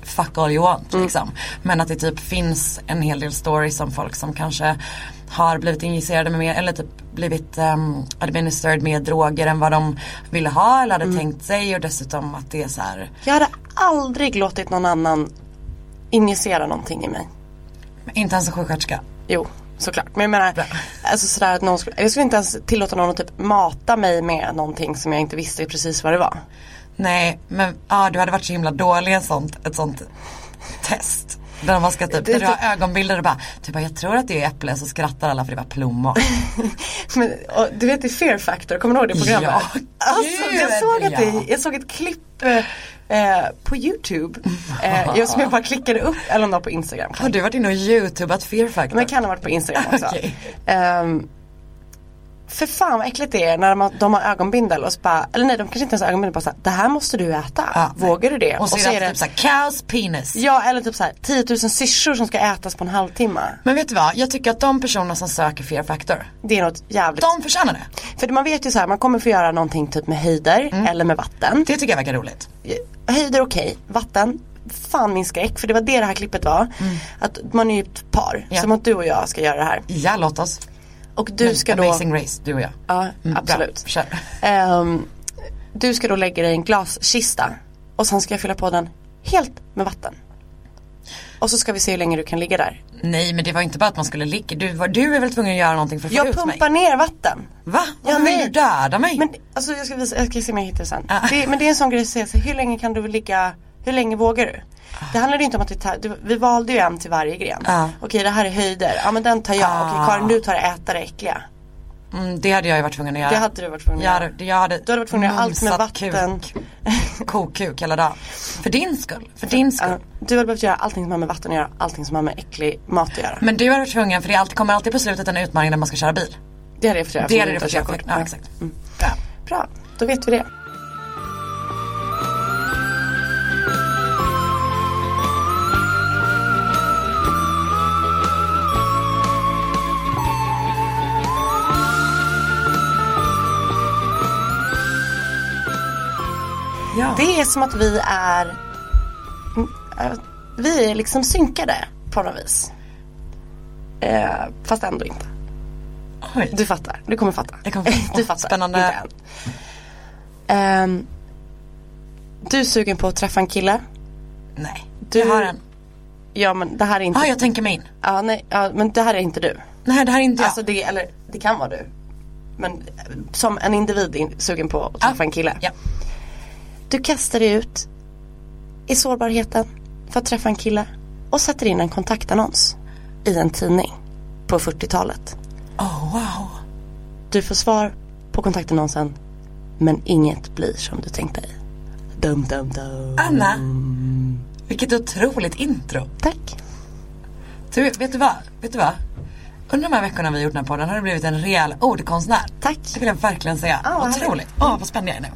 fuck all you want liksom. Men att det typ finns en hel del stories om folk som kanske har blivit injicerade med mer eller typ blivit um, administered med droger än vad de ville ha eller hade tänkt sig och dessutom att det är så här Jag hade aldrig låtit någon annan injicera någonting i mig. inte ens en sjuksköterska. Jo, såklart. Men jag menar, Bra. alltså sådär att någon skulle, jag skulle inte ens tillåta någon att typ mata mig med någonting som jag inte visste precis vad det var. Nej men ja du hade varit så himla dålig i sånt, ett sånt test. Där man ska typ, har ögonbilder och bara, du bara jag tror att det är äpple så skrattar alla för det var plommon. Men, och, du vet i Fear Factor, kommer du ihåg det programmet? Ja, alltså, jag, gud, såg att det, jag såg ett klipp eh, eh, på YouTube. Eh, jag, som jag bara klickade upp, eller om det var på Instagram. Har du varit inne och youtubat Fear Factor? Men det kan ha varit på Instagram också. Okej. Ehm, för fan vad äckligt det är när de, de har ögonbindel och så bara, eller nej de kanske inte ens har ögonbindel, bara såhär, det här måste du äta. Ja, nej. Vågar du det? Och så, är det typ såhär, cows penis. Ja eller typ såhär 10 000 syrsor som ska ätas på en halvtimme. Men vet du vad, jag tycker att de personerna som söker Fear Factor, Det är något jävligt. de förtjänar det. För man vet ju så här, man kommer få göra någonting typ med höjder Mm. eller med vatten. Det tycker jag verkar roligt. Höjder okej, vatten, fan min skräck. För det var det det här klippet var. Att man är ju ett par, Mm. Ja. som att du och jag ska göra det här. Ja, låt oss. Och du ska då, Amazing race, du och jag. ja Mm, absolut. Ehm, du ska då lägga dig i en glaskista och sen ska jag fylla på den helt med vatten. Och så ska vi se hur länge du kan ligga där. Nej men det var inte bara att man skulle ligga, du, var, du är väl tvungen att göra någonting för att få Jag ut pumpar mig? ner vatten. Va? Ja, Varför vill nej. du döda mig? Men alltså jag ska, visa, jag ska se om jag hittar sen. Ah. Det, men det är en sån grej att säga, så hur länge kan du ligga, hur länge vågar du? Det handlar ju inte om att vi du, vi valde ju en till varje gren. Ah. Okej det här är höjder, ja men den tar jag. Okej Ah. Karin du tar äta det äckliga. mm, det hade jag ju varit tvungen att göra. Det hade du varit tvungen att jag göra. hade, jag hade Du hade varit tvungen att göra allt med vatten. Kuk, kokuk hela dagen. För din skull, för din skull. Ja, du hade behövt göra allting som har med vatten att göra, allting som har med äcklig mat att göra. Men du hade varit tvungen, för det alltid, kommer alltid på slutet en utmaning när man ska köra bil. Det hade jag fått göra. Det hade jag du fått göra. Ja, exakt. Bra. Bra, då vet vi det. Det är som att vi är mm, äh, Vi är liksom synkade på något vis. Eh, fast ändå inte. Oj. Du fattar, du kommer fatta. Jag kommer fatta. du fattar, Spännande. Ehm, du är sugen på att träffa en kille? Nej, Du- jag har en. Ja men det här är inte Ja, jag tänker mig in. ja, nej, ja, men det här är inte du. Nej, det här är inte jag. Alltså det, eller det kan vara du. Men eh, som en individ in, sugen på att träffa Ja. en kille. Ja. Du kastar dig ut i sårbarheten för att träffa en kille och sätter in en kontaktannons i en tidning på 40-talet. Oh, wow. Du får svar på kontaktannonsen men inget blir som du tänkte dig. Dum, dum, dum. Anna, vilket otroligt intro. Tack. Du, vet du vad? Vet du vad? Under de här veckorna vi har gjort den här podden har du blivit en rejäl ordkonstnär. Tack. Det vill jag verkligen säga. Vad Otroligt. Åh, vad spänd jag är nu.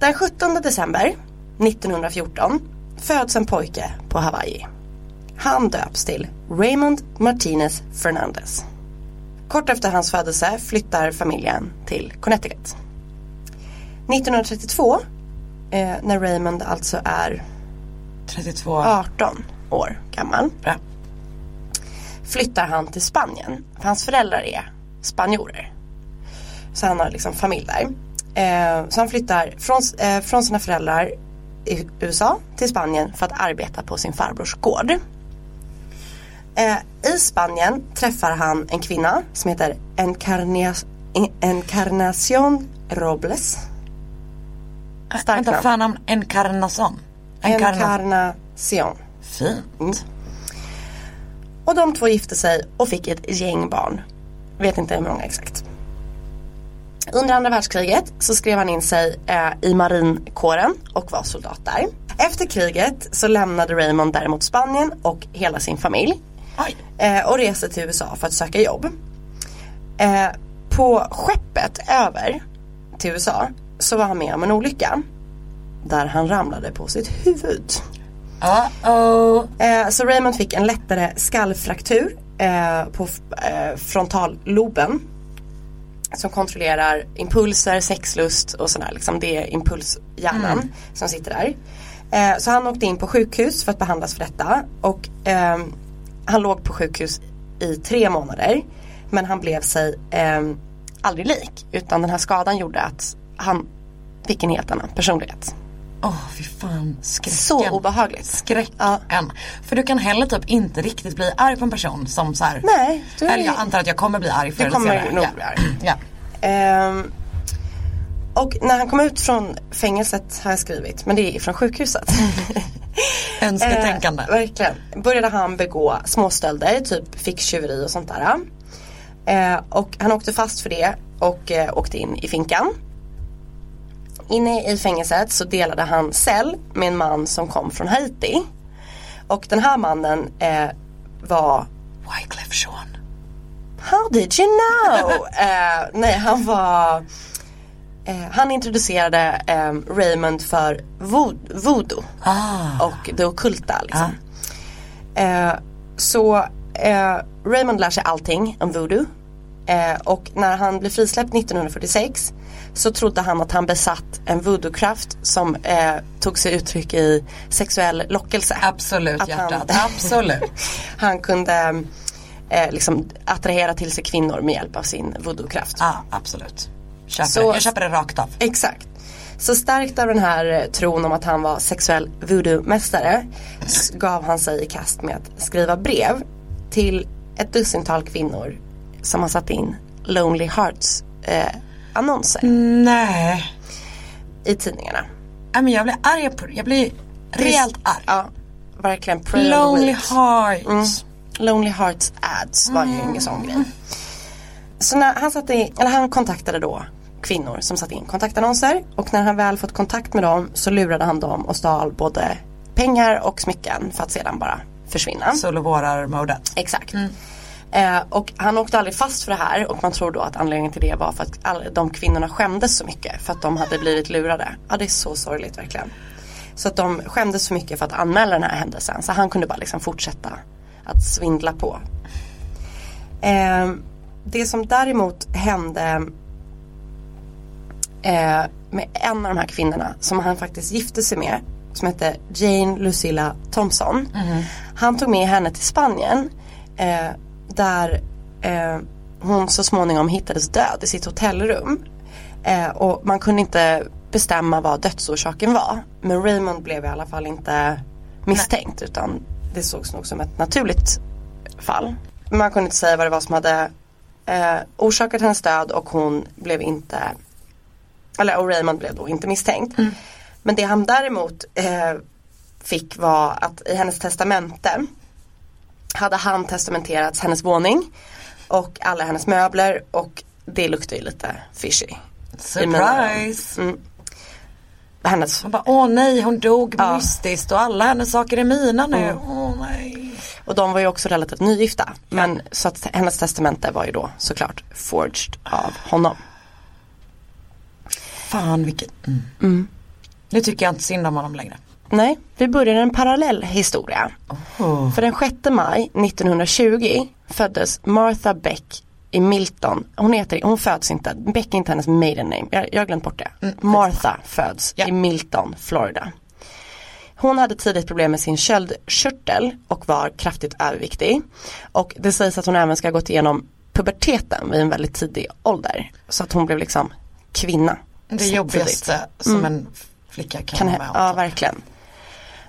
Den 17 december 1914 föds en pojke på Hawaii. Han döps till Raymond Martinez Fernandez. Kort efter hans födelse flyttar familjen till Connecticut. 1932, eh, när Raymond alltså är 32. 18 år gammal, Bra. flyttar han till Spanien. För hans föräldrar är spanjorer. Så han har liksom familj där. Eh, så han flyttar från, eh, från sina föräldrar i USA till Spanien för att arbeta på sin farbrors gård. Eh, I Spanien träffar han en kvinna som heter Encarnia- Encarnacion Robles. Starkt Vänta, namn. förnamn Encarnacion. Encarna... Encarnacion. Fint. Och de två gifte sig och fick ett gäng barn. Vet inte hur många exakt. Under andra världskriget så skrev han in sig eh, i marinkåren och var soldat där. Efter kriget så lämnade Raymond däremot Spanien och hela sin familj. Eh, och reste till USA för att söka jobb. Eh, på skeppet över till USA så var han med om en olycka. Där han ramlade på sitt huvud. Uh-oh. Eh, så Raymond fick en lättare skallfraktur eh, på eh, frontalloben. Som kontrollerar impulser, sexlust och sådär. Liksom det är impulshjärnan som sitter där. Eh, så han åkte in på sjukhus för att behandlas för detta. Och ehm, han låg på sjukhus i tre månader. Men han blev sig ehm, aldrig lik. Utan den här skadan gjorde att han fick en helt annan personlighet. Åh, fy fan. Skräcken. Så obehagligt. Skräcken. Ja. För du kan heller typ inte riktigt bli arg på en person som så här. Nej, du Eller jag antar att jag kommer bli arg förr eller kommer senare. nog ja. bli arg. Ja. Ehm, och när han kom ut från fängelset har jag skrivit, men det är från sjukhuset. Önsketänkande. Eh, verkligen. Började han begå småstölder, typ ficktjuveri och sånt där. Eh, och han åkte fast för det och eh, åkte in i finkan. Inne i fängelset så delade han cell med en man som kom från Haiti. Och den här mannen eh, var Wyclef Jean. How did you know? Eh, nej, han var eh, Han introducerade eh, Raymond för vo- voodoo Ah. och det ockulta liksom. Eh, så eh, Raymond lär sig allting om voodoo. Och när han blev frisläppt 1946 så trodde han att han besatt en voodoo-kraft som eh, tog sig uttryck i sexuell lockelse. Absolut Att han- hjärtat. Absolut. han kunde eh, liksom attrahera till sig kvinnor med hjälp av sin voodoo-kraft. Ja, absolut. Köper Så-. Jag köper det rakt av. Exakt. Så starkt av den här eh, tron om att han var sexuell voodoo-mästare gav han sig i kast med att skriva brev till ett dussintal kvinnor som har satt in Lonely Hearts eh, annonser Nej. i tidningarna. Nej, men jag blir arg på Jag blir rejält arg. Ja, verkligen pray Lonely. Hearts. Lonely Hearts ads var ju ingen sån grej. Så när han satte in, eller han kontaktade då kvinnor som satte in kontaktannonser och när han väl fått kontakt med dem så lurade han dem och stal både pengar och smycken för att sedan bara försvinna. Solovårar-modet. Exakt. Eh, och han åkte aldrig fast för det här och man tror då att anledningen till det var för att all, de kvinnorna skämdes så mycket för att de hade blivit lurade. Ja det är så sorgligt verkligen. Så att de skämdes så mycket för att anmäla den här händelsen så han kunde bara liksom fortsätta att svindla på. Eh, det som däremot hände eh, med en av de här kvinnorna som han faktiskt gifte sig med. Som hette Jane Lucilla Thompson. Han tog med henne till Spanien. Där eh, hon så småningom hittades död i sitt hotellrum. Eh, och man kunde inte bestämma vad dödsorsaken var. Men Raymond blev i alla fall inte misstänkt utan det sågs nog som ett naturligt fall. Man kunde inte säga vad det var som hade eh, orsakat hennes död och hon blev inte, eller och Raymond blev då inte misstänkt. Men det han däremot eh, fick var att i hennes testamente hade han testamenterat hennes våning och alla hennes möbler och det luktar ju lite fishy. Surprise! Mm. Hennes, bara, åh nej hon dog Ja. mystiskt och alla hennes saker är mina nu. Åh nej. och de var ju också relativt nygifta. Men så att hennes testamente var ju då såklart forged av honom. Fan vilket. Mm. Nu tycker jag inte synd om honom längre. Nej, vi börjar en parallell historia. Oh. För den 6 maj 1920 föddes Martha Beck i Milton. Hon, heter, hon föds inte, Beck är inte hennes maiden name. Jag, jag har glömt bort det. Martha föds Ja. i Milton, Florida. Hon hade tidigt problem med sin köldkörtel och var kraftigt överviktig. Och det sägs att hon även ska ha gått igenom puberteten vid en väldigt tidig ålder. Så att hon blev liksom kvinna. Det jobbigaste som en flicka kan, Kan vara med om. ja, verkligen.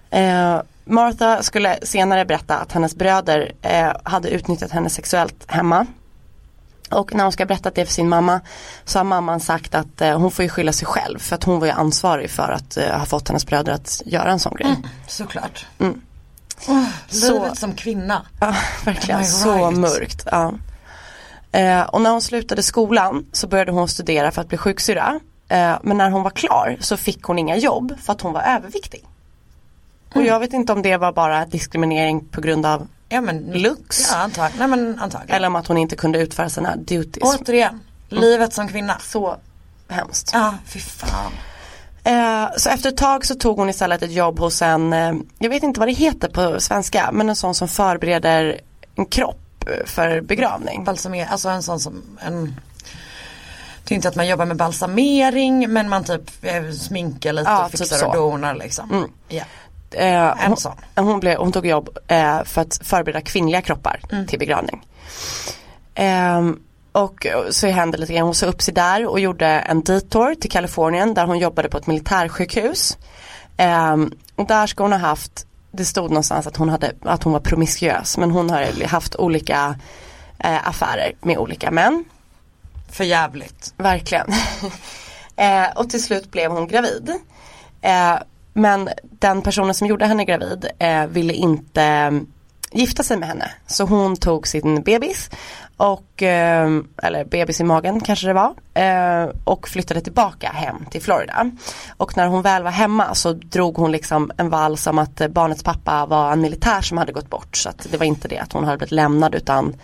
Eh, Martha skulle senare berätta att hennes bröder eh, hade utnyttjat henne sexuellt hemma. Och när hon ska berätta det för sin mamma så har mamman sagt att eh, hon får ju skylla sig själv för att hon var ju ansvarig för att eh, ha fått hennes bröder att göra en sån grej. Såklart. Mm. Så- livet som kvinna. Ja, verkligen. I Så right? mörkt. Ja. Eh, och när hon slutade skolan så började hon studera för att bli sjuksyrra. Eh, men när hon var klar så fick hon inga jobb för att hon var överviktig. Och jag vet inte om det var bara diskriminering på grund av Ja men Lux. Ja antagligen. Nej men antagligen. eller om att hon inte kunde utföra sina duties. Återigen. Livet som kvinna. Så hemskt. Ja fy fan. Eh, så efter ett tag så tog hon istället ett jobb hos en, eh, jag vet inte vad det heter på svenska, men en sån som förbereder en kropp för begravning. Balsamer, alltså en sån som en det är inte att man jobbar med balsamering men man typ eh, sminkar lite Ja, och typ fixar så. och donar liksom. Ja. Eh, hon, hon, blev, hon tog jobb eh, för att förbereda kvinnliga kroppar Mm. till begravning. Ehm, och så hände lite grann, hon sa upp sig där och gjorde en detour till Kalifornien där hon jobbade på ett militärsjukhus. Ehm, och där ska hon ha haft, det stod någonstans att hon, hade, att hon var promiskuös men hon har haft olika eh, affärer med olika män. För jävligt. Verkligen. eh, och till slut blev hon gravid. Men den personen som gjorde henne gravid eh, ville inte mm, gifta sig med henne. Så hon tog sin bebis och, eh, eller bebis i magen kanske det var, eh, och flyttade tillbaka hem till Florida. Och när hon väl var hemma så drog hon liksom en vals om att barnets pappa var en militär som hade gått bort. Så att det var inte det att hon hade blivit lämnad utan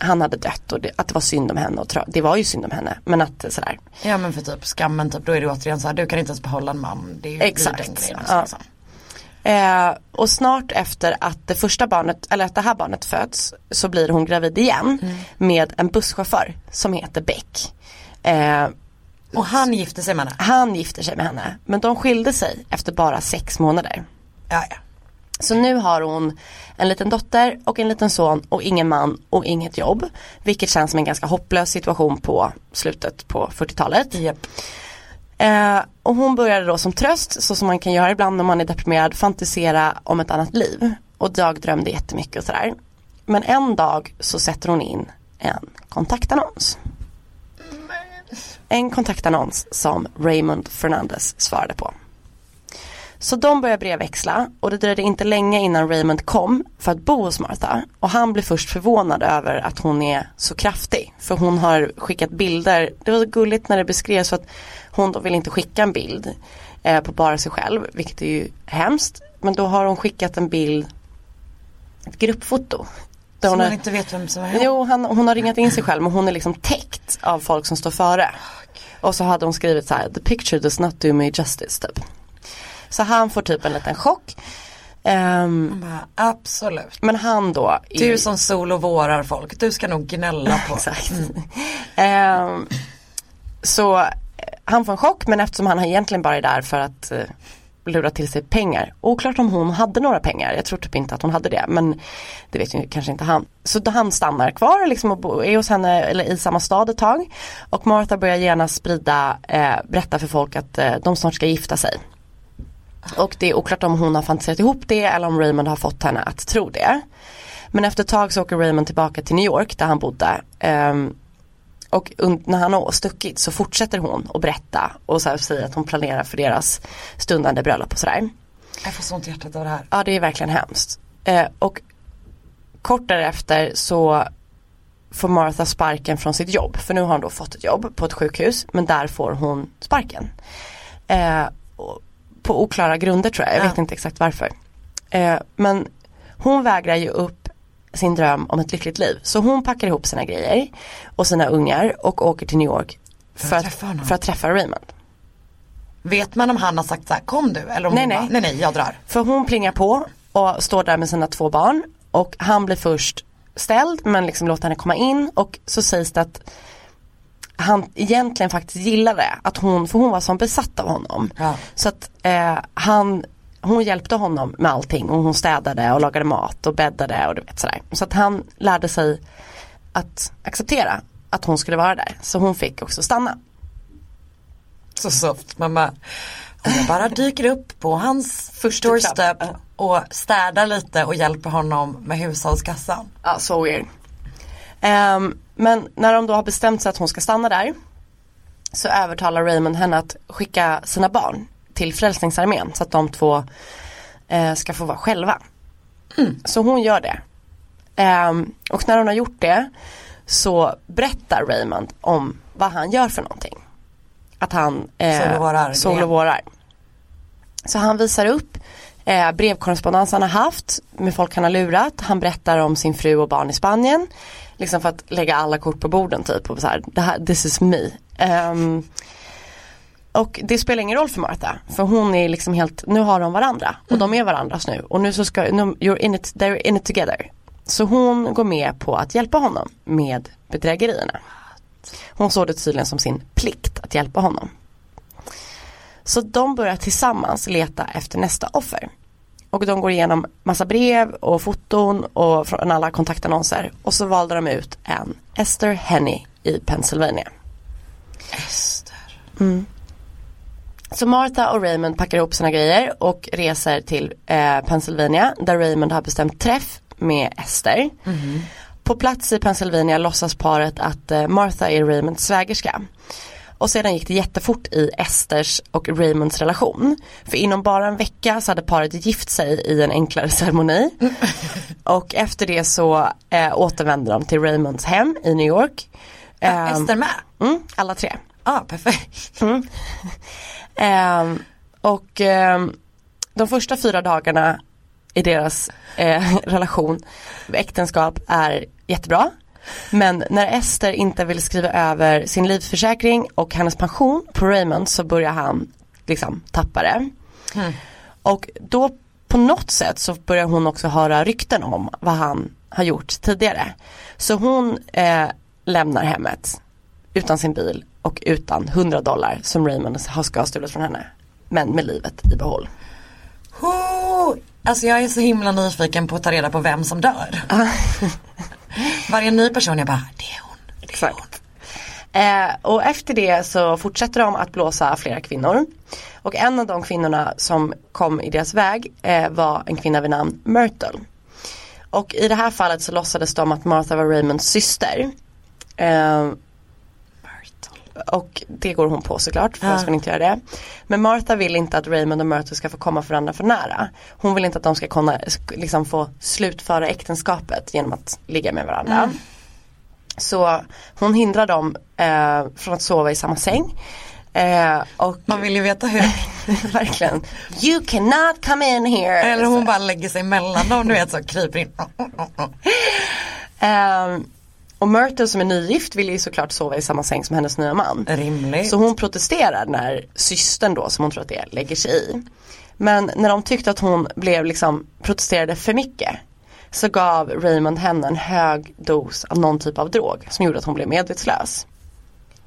han hade dött och det, att det var synd om henne och det var ju synd om henne men att sådär Ja men för typ skammen typ då är det återigen så här du kan inte ens behålla en man. Det är ju Exakt. den grejen Ja. liksom. eh, och snart efter att det första barnet eller att det här barnet föds så blir hon gravid igen med en busschaufför som heter Beck eh, Och han gifte sig med henne. han gifter sig med henne men de skilde sig efter bara sex månader Ja, ja. Så nu har hon en liten dotter och en liten son och ingen man och inget jobb. Vilket känns som en ganska hopplös situation på slutet på 40-talet. Japp. Eh, och hon började då som tröst, så som man kan göra ibland när man är deprimerad, fantisera om ett annat liv. Och dagdrömde jättemycket och sådär. Men en dag så sätter hon in en kontaktannons. En kontaktannons som Raymond Fernandez svarade på. Så de började brevväxla och det dröjde inte länge innan Raymond kom för att bo hos Martha. Och han blev först förvånad över att hon är så kraftig. För hon har skickat bilder, det var så gulligt när det beskrevs att hon då vill inte skicka en bild eh, på bara sig själv, vilket är ju hemskt. Men då har hon skickat en bild, ett gruppfoto. Hon man har, inte vet vem som är henne. Jo, han, hon har ringat in sig själv men hon är liksom täckt av folk som står före. Och så hade hon skrivit så här, the picture does not do me justice typ. Så han får typ en liten chock. Man bara, absolut. men han då. är- Du som sol och vårar folk, du ska nog gnälla på. Exakt. Ehm, så eh, han får en chock men eftersom han egentligen bara är där för att eh, lura till sig pengar. Oklart om hon hade några pengar, jag tror typ inte att hon hade det men det vet ju kanske inte han. Så han stannar kvar liksom och är hos henne eller i samma stad ett tag. Och Martha börjar gärna sprida, eh, berätta för folk att eh, de snart ska gifta sig. Och det är oklart om hon har fantiserat ihop det eller om Raymond har fått henne att tro det. Men efter ett tag så åker Raymond tillbaka till New York där han bodde. Um, och när han har stuckit så fortsätter hon att berätta och så säga att hon planerar för deras stundande bröllop och sådär. Jag får sånt hjärtat av det här. Ja det är verkligen hemskt. Eh, och kort därefter så får Martha sparken från sitt jobb. För nu har hon då fått ett jobb på ett sjukhus men där får hon sparken. Eh, på oklara grunder tror jag, jag vet inte exakt varför. Eh, men hon vägrar ju upp sin dröm om ett lyckligt liv. Så hon packar ihop sina grejer och sina ungar och åker till New York för, för, att, att för att träffa Raymond. Vet man om han har sagt så här, kom du? Eller om nej, nej. Bara, nej, nej, jag drar. För hon plingar på och står där med sina två barn och han blir först ställd men liksom låter henne komma in och så sägs det att han egentligen faktiskt gillade att hon, för hon var som besatt av honom. Ja. Så att eh, han hon hjälpte honom med allting och hon städade och lagade mat och bäddade och du vet sådär. Så att han lärde sig att acceptera att hon skulle vara där. Så hon fick också stanna. Så soft, mamma. Jag bara dyker upp på hans första doorstep och städar lite och hjälper honom med hushållskassan. Ja, så weird. Um, men när de då har bestämt sig att hon ska stanna där så övertalar Raymond henne att skicka sina barn till Frälsningsarmén så att de två eh, ska få vara själva. Mm. Så hon gör det. Um, och när hon har gjort det så berättar Raymond om vad han gör för någonting. Att han eh, sol och vårar. Så han visar upp eh, brevkorrespondens han har haft med folk han har lurat. Han berättar om sin fru och barn i Spanien. Liksom för att lägga alla kort på borden typ. Och så här, det här, this is me. Um, och det spelar ingen roll för Martha. För hon är liksom helt, nu har de varandra. Och de är varandras nu. Och nu så ska, you're in it, they're in it together. Så hon går med på att hjälpa honom med bedrägerierna. Hon såg det tydligen som sin plikt att hjälpa honom. Så de börjar tillsammans leta efter nästa offer. Och de går igenom massa brev och foton och från alla kontaktannonser. Och så valde de ut en Esther Henny i Pennsylvania. Esther. Mm. Så Martha och Raymond packar ihop sina grejer och reser till eh, Pennsylvania där Raymond har bestämt träff med Esther. Mm. På plats i Pennsylvania låtsas paret att eh, Martha är Raymonds svägerska. Och sedan gick det jättefort i Esters och Raymonds relation. För inom bara en vecka så hade paret gift sig i en enklare ceremoni. och efter det så eh, återvände de till Raymonds hem i New York. Ja, Ester med? Mm, alla tre. Ja, ah, perfekt. Mm. Um, och um, de första fyra dagarna i deras eh, relation, äktenskap är jättebra. Men när Ester inte vill skriva över sin livförsäkring och hennes pension på Raymond så börjar han liksom tappa det. Mm. Och då på något sätt så börjar hon också höra rykten om vad han har gjort tidigare. Så hon eh, lämnar hemmet utan sin bil och utan 100 dollar som Raymond har ska stulit från henne. Men med livet i behåll. Oh, alltså jag är så himla nyfiken på att ta reda på vem som dör. Varje ny person jag bara, det är hon. Det är Exakt. Hon. Eh, och efter det så fortsätter de att blåsa flera kvinnor. Och en av de kvinnorna som kom i deras väg eh, var en kvinna vid namn Myrtle. Och i det här fallet så låtsades de att Martha var Raymonds syster. Eh, och det går hon på såklart för jag ska inte göra det. Men Martha vill inte att Raymond och Myrtle ska få komma varandra för nära. Hon vill inte att de ska kunna liksom få slutföra äktenskapet genom att ligga med varandra. Mm. Så hon hindrar dem eh, från att sova i samma säng. Eh, och Man vill ju veta hur. verkligen. You cannot come in here. Eller hon bara lägger sig mellan dem, du vet så kryper in. um, och Myrtle som är nygift vill ju såklart sova i samma säng som hennes nya man. Rimligt. Så hon protesterar när systern då, som hon tror att det är, lägger sig i. Men när de tyckte att hon blev liksom protesterade för mycket så gav Raymond henne en hög dos av någon typ av drog som gjorde att hon blev medvetslös.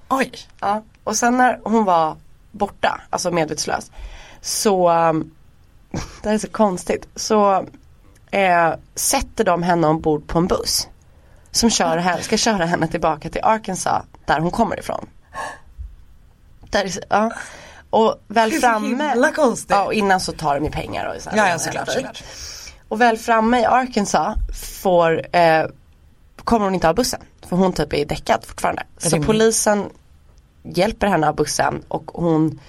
Oj. Ja. Och sen när hon var borta, alltså medvetslös. Så, um, det här är så konstigt. Så eh, sätter de henne ombord på en buss. Som kör henne, ska köra henne tillbaka till Arkansas där hon kommer ifrån. Där, är så- ja. Och väl Det är så framme. himla konstigt. Ja, och innan så tar de ju pengar och så här. Ja, ja såklart, såklart. Och väl framme i Arkansas får, eh, kommer hon inte av bussen. För hon typ är däckad fortfarande. Så Rimligt. polisen hjälper henne av bussen och hon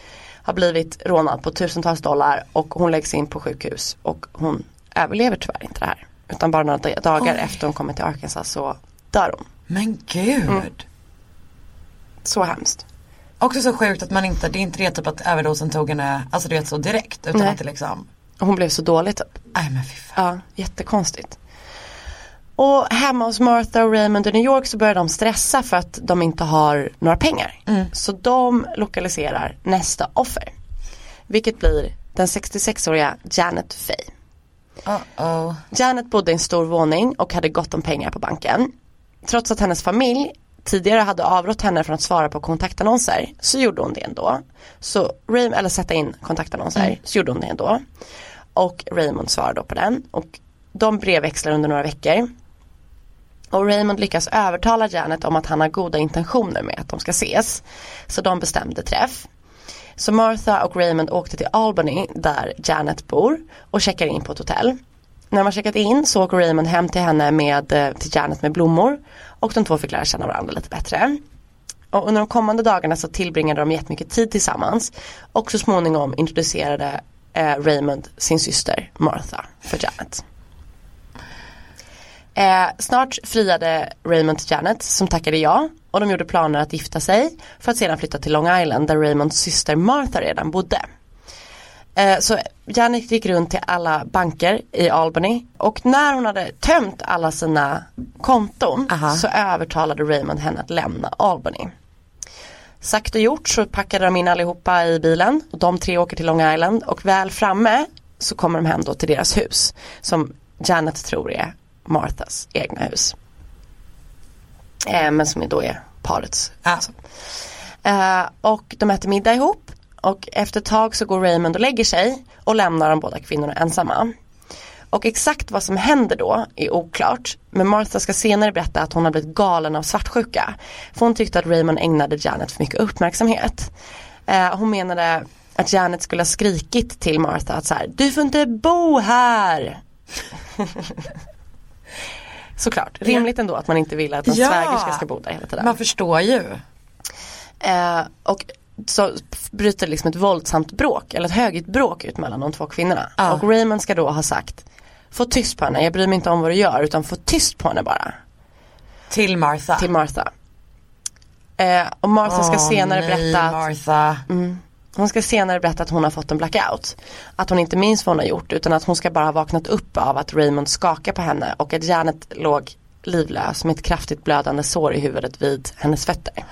har blivit rånad på tusentals dollar och hon läggs in på sjukhus och hon överlever tyvärr inte det här. Utan bara några da- dagar Oj. efter hon kommer till Arkansas så dör hon. Men gud. Mm. Så hemskt. Också så sjukt att man inte, det är inte det typ att överdosen tog henne, alltså du vet så direkt utan Nej. att det liksom, Och hon blev så dålig typ. nej men fy fan. Ja, jättekonstigt. Och hemma hos Martha och Raymond i New York så börjar de stressa för att de inte har några pengar. Så de lokaliserar nästa offer. Vilket blir den 66-åriga Janet Fay. Uh-oh. Janet bodde i en stor våning och hade gott om pengar på banken. Trots att hennes familj tidigare hade avrått henne från att svara på kontaktannonser så gjorde hon det ändå. Så Raymond, eller sätta in kontaktannonser, så gjorde hon det ändå. Och Raymond svarade då på den och de brevväxlar under några veckor. Och Raymond lyckas övertala Janet om att han har goda intentioner med att de ska ses. Så de bestämde träff. Så Martha och Raymond åkte till Albany där Janet bor och checkar in på ett hotell. När man checkat in så åker Raymond hem till henne med, eh, till Janet med blommor och de två fick lära känna varandra lite bättre. Och under de kommande dagarna så tillbringade de jättemycket tid tillsammans och så småningom introducerade eh, Raymond sin syster Martha för Janet. Eh, snart friade Raymond till Janet som tackade ja och de gjorde planer att gifta sig för att sedan flytta till Long Island där Raymonds syster Martha redan bodde. Eh, så Janet gick runt till alla banker i Albany och när hon hade tömt alla sina konton Aha. så övertalade Raymond henne att lämna Albany. Sagt och gjort så packade de in allihopa i bilen och de tre åker till Long Island och väl framme så kommer de hem då till deras hus som Janet tror är Marthas egna hus. Eh, men som då är parets. Ja. Eh, och de äter middag ihop och efter ett tag så går Raymond och lägger sig och lämnar de båda kvinnorna ensamma. Och exakt vad som händer då är oklart. Men Martha ska senare berätta att hon har blivit galen av svartsjuka. För hon tyckte att Raymond ägnade Janet för mycket uppmärksamhet. Eh, hon menade att Janet skulle ha skrikit till Martha att så här, du får inte bo här. Såklart, rimligt ändå att man inte vill att en Ja. svägerska ska bo där hela tiden. Man förstår ju. Eh, och så bryter liksom ett våldsamt bråk, eller ett högljutt bråk ut mellan de två kvinnorna. Ja. Och Raymond ska då ha sagt, få tyst på henne, jag bryr mig inte om vad du gör utan få tyst på henne bara. Till Martha. Till Martha. Eh, och Martha ska Åh, senare nej, berätta att, Martha. Hon ska senare berätta att hon har fått en blackout. Att hon inte minns vad hon har gjort utan att hon ska bara ha vaknat upp av att Raymond skakar på henne och att Janet låg livlös med ett kraftigt blödande sår i huvudet vid hennes fötter.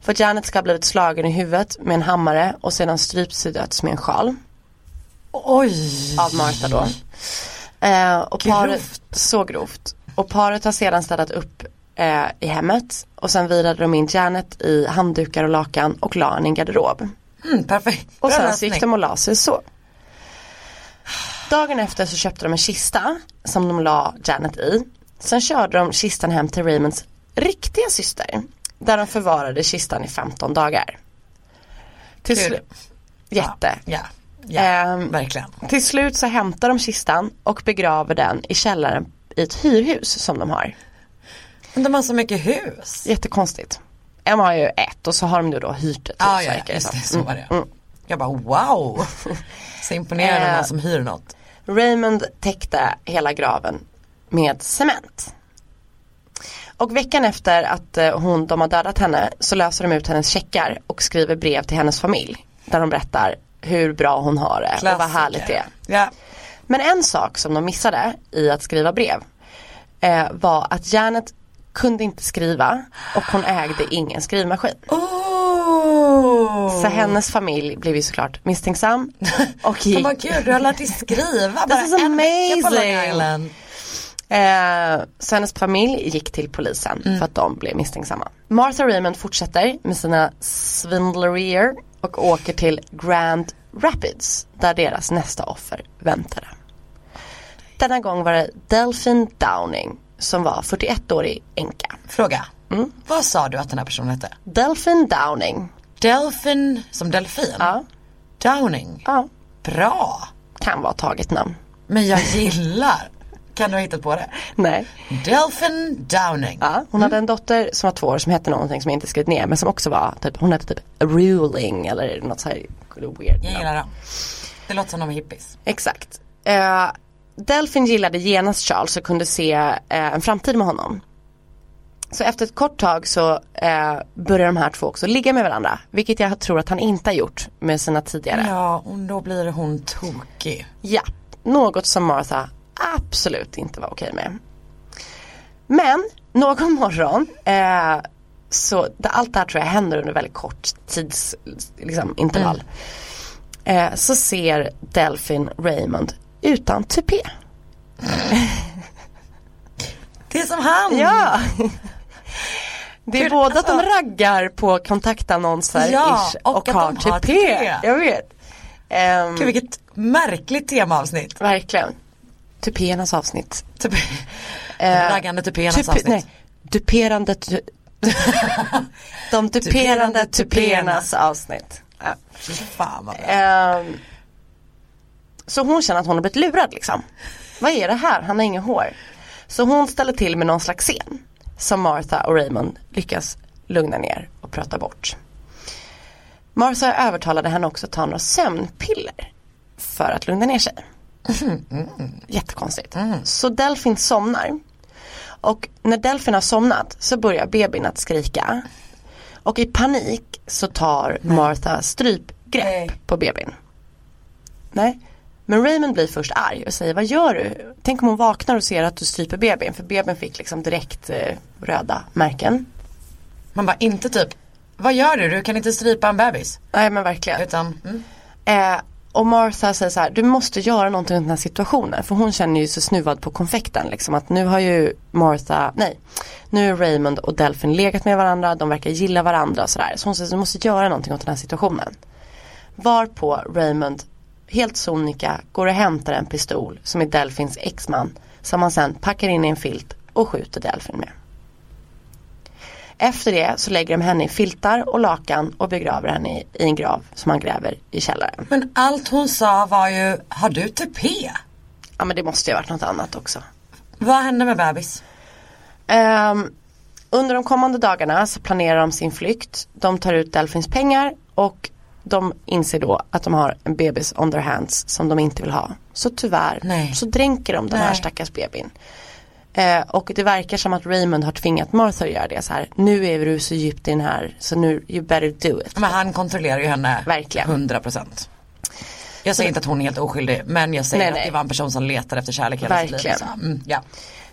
För Janet ska ha blivit slagen i huvudet med en hammare och sedan strypts till döds med en sjal Oj. av Martha då. Eh, och paret, så grovt. Och paret har sedan städat upp eh, i hemmet och sen virade de in Janet i handdukar och lakan och la i en garderob. Mm, perfekt. Och sen så gick de och la sig så. Dagen efter så köpte de en kista som de la Janet i. Sen körde de kistan hem till Raymonds riktiga syster. Där de förvarade kistan i 15 dagar. Till Kul. Jätte. Ja, ja Ehm, verkligen. Till slut så hämtar de kistan och begraver den i källaren i ett hyrhus som de har. Men de har så mycket hus. Jättekonstigt. De har ju ett och så har de ju då hyrt ett Ja, hus, ja, verkar det just det, så var det. Mm, mm. Jag bara wow. Så imponerande Eh. någon som hyr något. Raymond täckte hela graven med cement. Och veckan efter att eh, hon, de har dödat henne så löser de ut hennes checkar och skriver brev till hennes familj. Där de berättar hur bra hon har det och vad härligt det är. Ja. Men en sak som de missade i att skriva brev eh, var att Janet kunde inte skriva och hon ägde ingen skrivmaskin. Oh. Så hennes familj blev ju såklart misstänksam och gick my gud, du har lärt dig skriva bara is på Long amazing. Eh, så hennes familj gick till polisen för att de blev misstänksamma. Martha Raymond fortsätter med sina svindlerier och åker till Grand Rapids där deras nästa offer väntade. Denna gång var det Delphine Downing som var 41-årig änka. Fråga. Vad sa du att den här personen hette? Delphine Downing. Delphin som delfin? Ja, Downing. ja, Bra. kan vara taget namn. Men jag gillar. kan du ha hittat på det? Nej. Delphin Downing. Ja, hon hade en dotter som var två år som hette någonting som jag inte skrivit ner men som också var typ, hon hette typ Ruling eller något så här weird. Jag gillar dem. Det låter som de är hippies. Exakt. Uh, Delphin gillade genast Charles och kunde se eh, en framtid med honom. Så efter ett kort tag så uh, börjar de här två också ligga med varandra. Vilket jag tror att han inte har gjort med sina tidigare. Ja, och då blir hon tokig. Ja, något som Martha absolut inte var okej med. Men någon morgon eh, så det, allt det här tror jag händer under väldigt kort tids liksom, intervall. Eh, så ser Delphine Raymond utan tupé. Det är som han. Ja! Det är Gud, både att de alltså- raggar på kontaktannonser Ja, ish, och och, att har de har tupé. tupé. Jag vet. Ehm, Gud vilket märkligt temaavsnitt. verkligen. Tupéernas avsnitt. Typ, Eh, raggande tupéernas Tupe- avsnitt. Nej, duperande tu- De duperande tupéernas avsnitt. Ja. Fan vad bra. Ehm, så hon känner att hon har blivit lurad liksom. Vad är det här? Han har inga hår. Så hon ställer till med någon slags scen. Som Martha och Raymond lyckas lugna ner och prata bort. Martha övertalade henne också att ta några sömnpiller. För att lugna ner sig. Jättekonstigt. Så Delfin somnar. Och när Delfin har somnat så börjar bebisen att skrika. Och i panik så tar Martha strypgrepp Nej. på bebisen. Nej. Men Raymond blir först arg och säger vad gör du? Tänk om hon vaknar och ser att du stryper bebisen. För bebisen fick liksom direkt eh, röda märken. Man bara inte typ, vad gör du? Du kan inte strypa en bebis. Nej men verkligen. Utan, mm. Eh, och Martha säger så här, du måste göra någonting åt den här situationen. För hon känner ju sig snuvad på konfekten. Liksom, att nu har ju Martha, nej, nu är Raymond och Delphine legat med varandra. De verkar gilla varandra och sådär. Så hon säger, du måste göra någonting åt den här situationen. Varpå Raymond, helt sonika, går och hämtar en pistol som är Delphins exman. Som han sen packar in i en filt och skjuter Delphine med. Efter det så lägger de henne i filtar och lakan och begraver henne i, en grav som han gräver i källaren. Men allt hon sa var ju, har du tupé? Ja men det måste ju ha varit något annat också. Vad hände med bebis? Ehm, under de kommande dagarna så planerar de sin flykt. De tar ut Delphins pengar och de inser då att de har en bebis on their hands som de inte vill ha. Så tyvärr Nej. så dränker de den här Nej. stackars bebisen. Eh, och det verkar som att Raymond har tvingat Martha att göra det så här. Nu är du så djupt i den här så nu you better do it. Men han kontrollerar ju henne Verkligen. 100%. Jag säger inte att hon är helt oskyldig men jag säger Nej, att nej. det var en person som letar efter kärlek hela sitt liv. Så, mm, ja.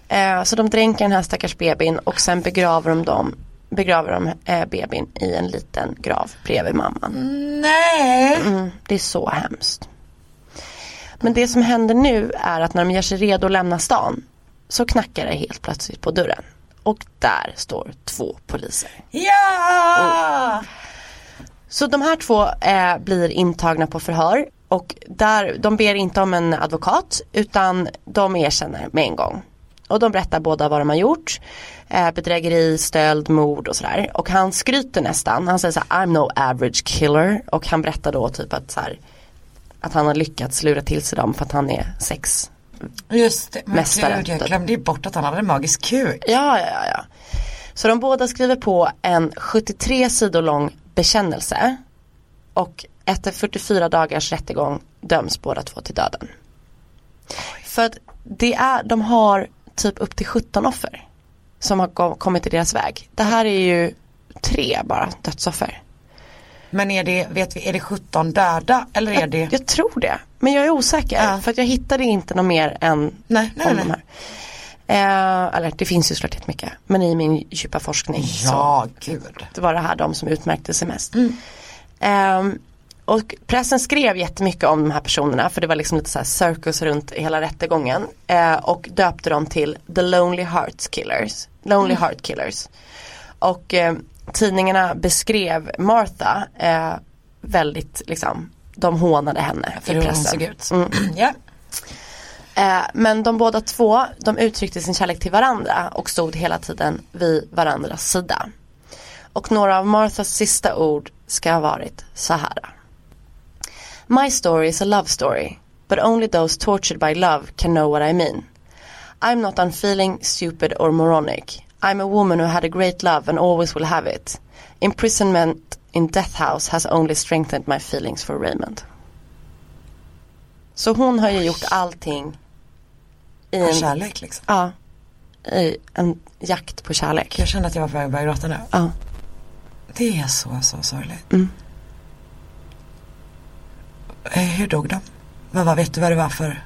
Eh, så de dränker den här stackars bebisen och sen begraver de dem begraver de eh, bebisen i en liten grav bredvid mamman. Nej. Mm, det är så hemskt. Men det som händer nu är att när de gör sig redo att lämna stan så knackar det helt plötsligt på dörren. Och där står två poliser. Ja! Så de här två eh, blir intagna på förhör och där, de ber inte om en advokat utan de erkänner med en gång. Och de berättar båda vad de har gjort. Eh, bedrägeri, stöld, mord och sådär. Och han skryter nästan. Han säger så här, I'm no average killer. Och han berättar då typ att så här, att han har lyckats lura till sig dem för att han är sex. Just det, men Mästare, gud jag typ. glömde ju bort att han hade en magisk kuk. Ja, ja, ja, ja. Så de båda skriver på en 73 sidor lång bekännelse. Och efter 44 dagars rättegång döms båda två till döden. För att det är, de har typ upp till 17 offer. Som har kom- kommit i deras väg. Det här är ju tre bara dödsoffer. Men är det, vet vi, är det 17 döda eller är det? Jag tror det. Men jag är osäker. Ja. För att jag hittade inte något mer än Nej, nej, om nej. de här. Eh, eller det finns ju såklart jättemycket. Men i min djupa forskning så Ja, gud. det var det här de som utmärkte sig mest. Ehm, och pressen skrev jättemycket om de här personerna för det var liksom lite så här cirkus runt hela rättegången. Eh, och döpte dem till The Lonely Hearts Killers. Lonely Mm. Heart Killers. Och eh, tidningarna beskrev Martha eh, väldigt liksom, de hånade henne För i hur hon pressen. såg ut. Mm. Ja. Eh, men de båda två, de uttryckte sin kärlek till varandra och stod hela tiden vid varandras sida. Och några av Marthas sista ord ska ha varit så här. My story is a love story, but only those tortured by love can know what I mean. I'm not unfeeling, stupid or moronic. I'm a woman who had a great love and always will have it. Imprisonment in death house has only strengthened my feelings for Raymond. Så hon har ju gjort allting i en, kärlek liksom. ja, i en jakt på kärlek. Jag kände att jag var på väg att börja gråta nu. Ja. Det är så, så sorgligt. Mm. Eh, hur dog de? Vad, vad vet du vad det var för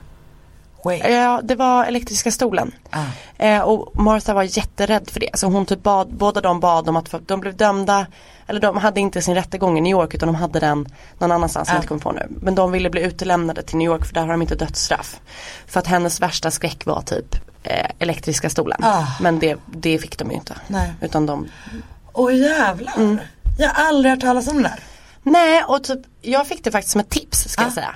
way? ja, det var elektriska stolen. Ah. Eh, och Martha var jätterädd för det. Så hon typ bad, båda de bad om att få, de blev dömda eller de hade inte sin rättegång i New York utan de hade den någon annanstans Ja. jag inte kommer på nu. Men de ville bli utelämnade till New York för där har de inte dödsstraff. För att hennes värsta skräck var typ eh, elektriska stolen. Ah. Men det, det fick de ju inte. Nej. Utan de Åh jävlar. Mm. Jag har aldrig hört talas om det där. Nej och typ jag fick det faktiskt som ett tips ska Ah. jag säga.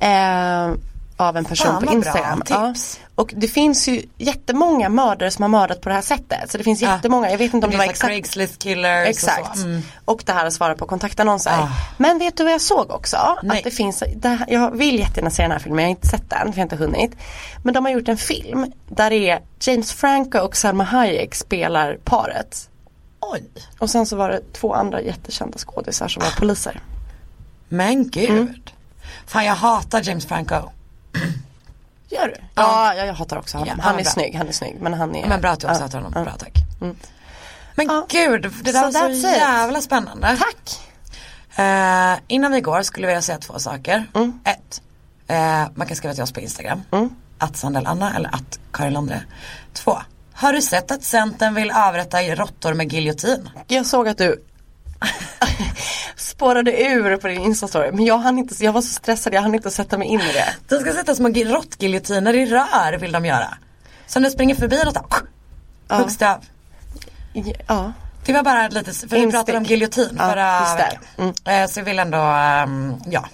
Eh, av en person Fan, på Instagram. tips. Och det finns ju jättemånga mördare som har mördat på det här sättet. Så det finns Ah. jättemånga, jag vet inte om det det var exakt. Craigslist killers Exakt. och. Mm. Och det här att svara på kontaktannonser. Ah. Men vet du vad jag såg också? Nej. Att det finns, det här, jag vill jättegärna se den här filmen, jag har inte sett den för jag har inte hunnit. Men de har gjort en film där det är James Franco och Salma Hayek spelar paret. Oj. Och sen så var det två andra jättekända skådisar som var poliser. Men gud. Mm. Fan jag hatar James Franco. Gör du? Ja, ja jag hatar också honom. Ja, han ja, är bra. snygg, han är snygg. Men han är Men bra att du också ja, hatar honom. ja. Bra tack. Mm. Men Ja. gud, det där So var så that's it. jävla spännande. Tack! Eh, innan vi går skulle jag vilja säga två saker. Mm. Ett, eh, man kan skriva till oss på Instagram. Mm. Att Sandel Anna eller att Karin Landre. Två, har du sett att Centern vill avrätta råttor med giljotin? Jag såg att du spårade ur på din instastory. Men jag hann inte, jag var så stressad, jag hann inte sätta mig in i det. De ska sätta små gi- råttgiljotiner i rör vill de göra. Så när det springer förbi något, Ja. huggs det av. Ja. Det var bara lite, för vi Instick. pratade om giljotin Ja, förra veckan. Eh, så jag vill ändå, ehm, ja.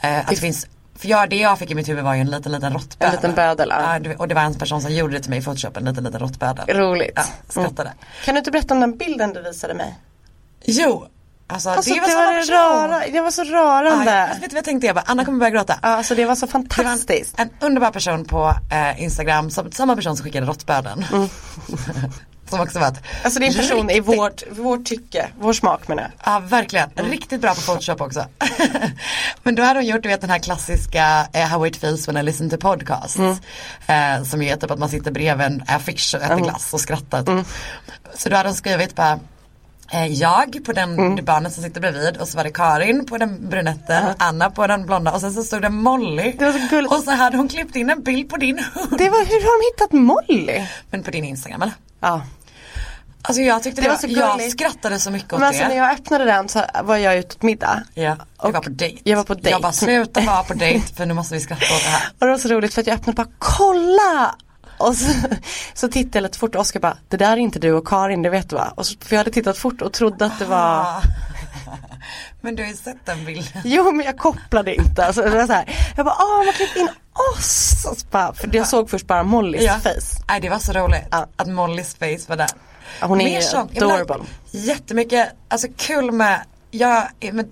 Eh, att det finns, för jag, det jag fick i mitt huvud var ju en liten liten råttbödel. En liten bödel, ja. Och det var en person som gjorde det till mig i photoshop, en liten liten råttbödel. Roligt. Ja, skrattade. Mm. Kan du inte berätta om den bilden du visade mig? Jo, alltså, Alltså, det var det, samma var röra, det var så rörande. Ja, jag, vet du vad jag tänkte? Jag bara, Anna kommer börja gråta. Ja, alltså det var så Det var en, fantastiskt. en underbar person på eh, Instagram, som, samma person som skickade råttbödeln. som också var Alltså det är en person i riktigt- vårt, vårt tycke, vår smak menar jag. Ja verkligen, riktigt bra på photoshop också. Men då hade hon gjort du vet den här klassiska eh, How it feels when I listen to podcasts. Eh, som ju är typ att man sitter bredvid en affisch och äter glass och skrattar. typ. Så då hade hon skrivit bara eh, jag på den det barnet som sitter bredvid och så var det Karin på den brunetten, Anna på den blonda och sen så stod det Molly. Det var så gulligt. Och så hade hon klippt in en bild på din hund. Det var, hur har de hittat Molly? Men på din Instagram eller? Ja. Alltså jag tyckte det, Det var var, så jag gulligt. skrattade så mycket åt Men alltså det. när jag öppnade den så var jag ute åt middag. Ja, jag var på dejt. jag var på dejt. Jag bara sluta vara på dejt för nu måste vi skratta åt det här. Och det var så roligt för att jag öppnade och bara kolla! Och så, så tittade jag lite fort och Oskar bara det där är inte du och Karin det vet du va? Och så, för jag hade tittat fort och trodde att det var Ah. Men du har ju sett den bilden. Jo men jag kopplade inte. Alltså, det var så här, jag bara åh de har klippt in oss! Och så bara, för jag såg först bara Mollys face. Nej det var så roligt Ja. att Mollys face var där. Ja, hon är sånt. Adorable. Jättemycket, alltså kul med, jag, men,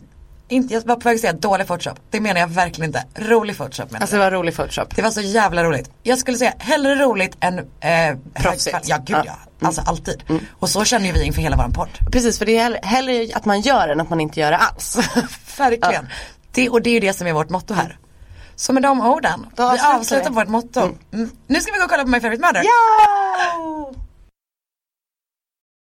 inte, jag var på väg att säga dålig photoshop. Det menar jag verkligen inte. Rolig photoshop menar Alltså det var rolig photoshop. Det var så jävla roligt. Jag skulle säga hellre roligt än eh, Proffsigt. Ja gud ja. Ja. Mm. Alltså alltid. Och så känner ju vi inför hela våran podd. Precis för det är hellre, att man gör än att man inte gör det alls. Verkligen. Det, och det är ju det som är vårt motto här. Så med de orden, vi avslutar vårt motto. Mm. Nu ska vi gå och kolla på My Favorite Murder. ja!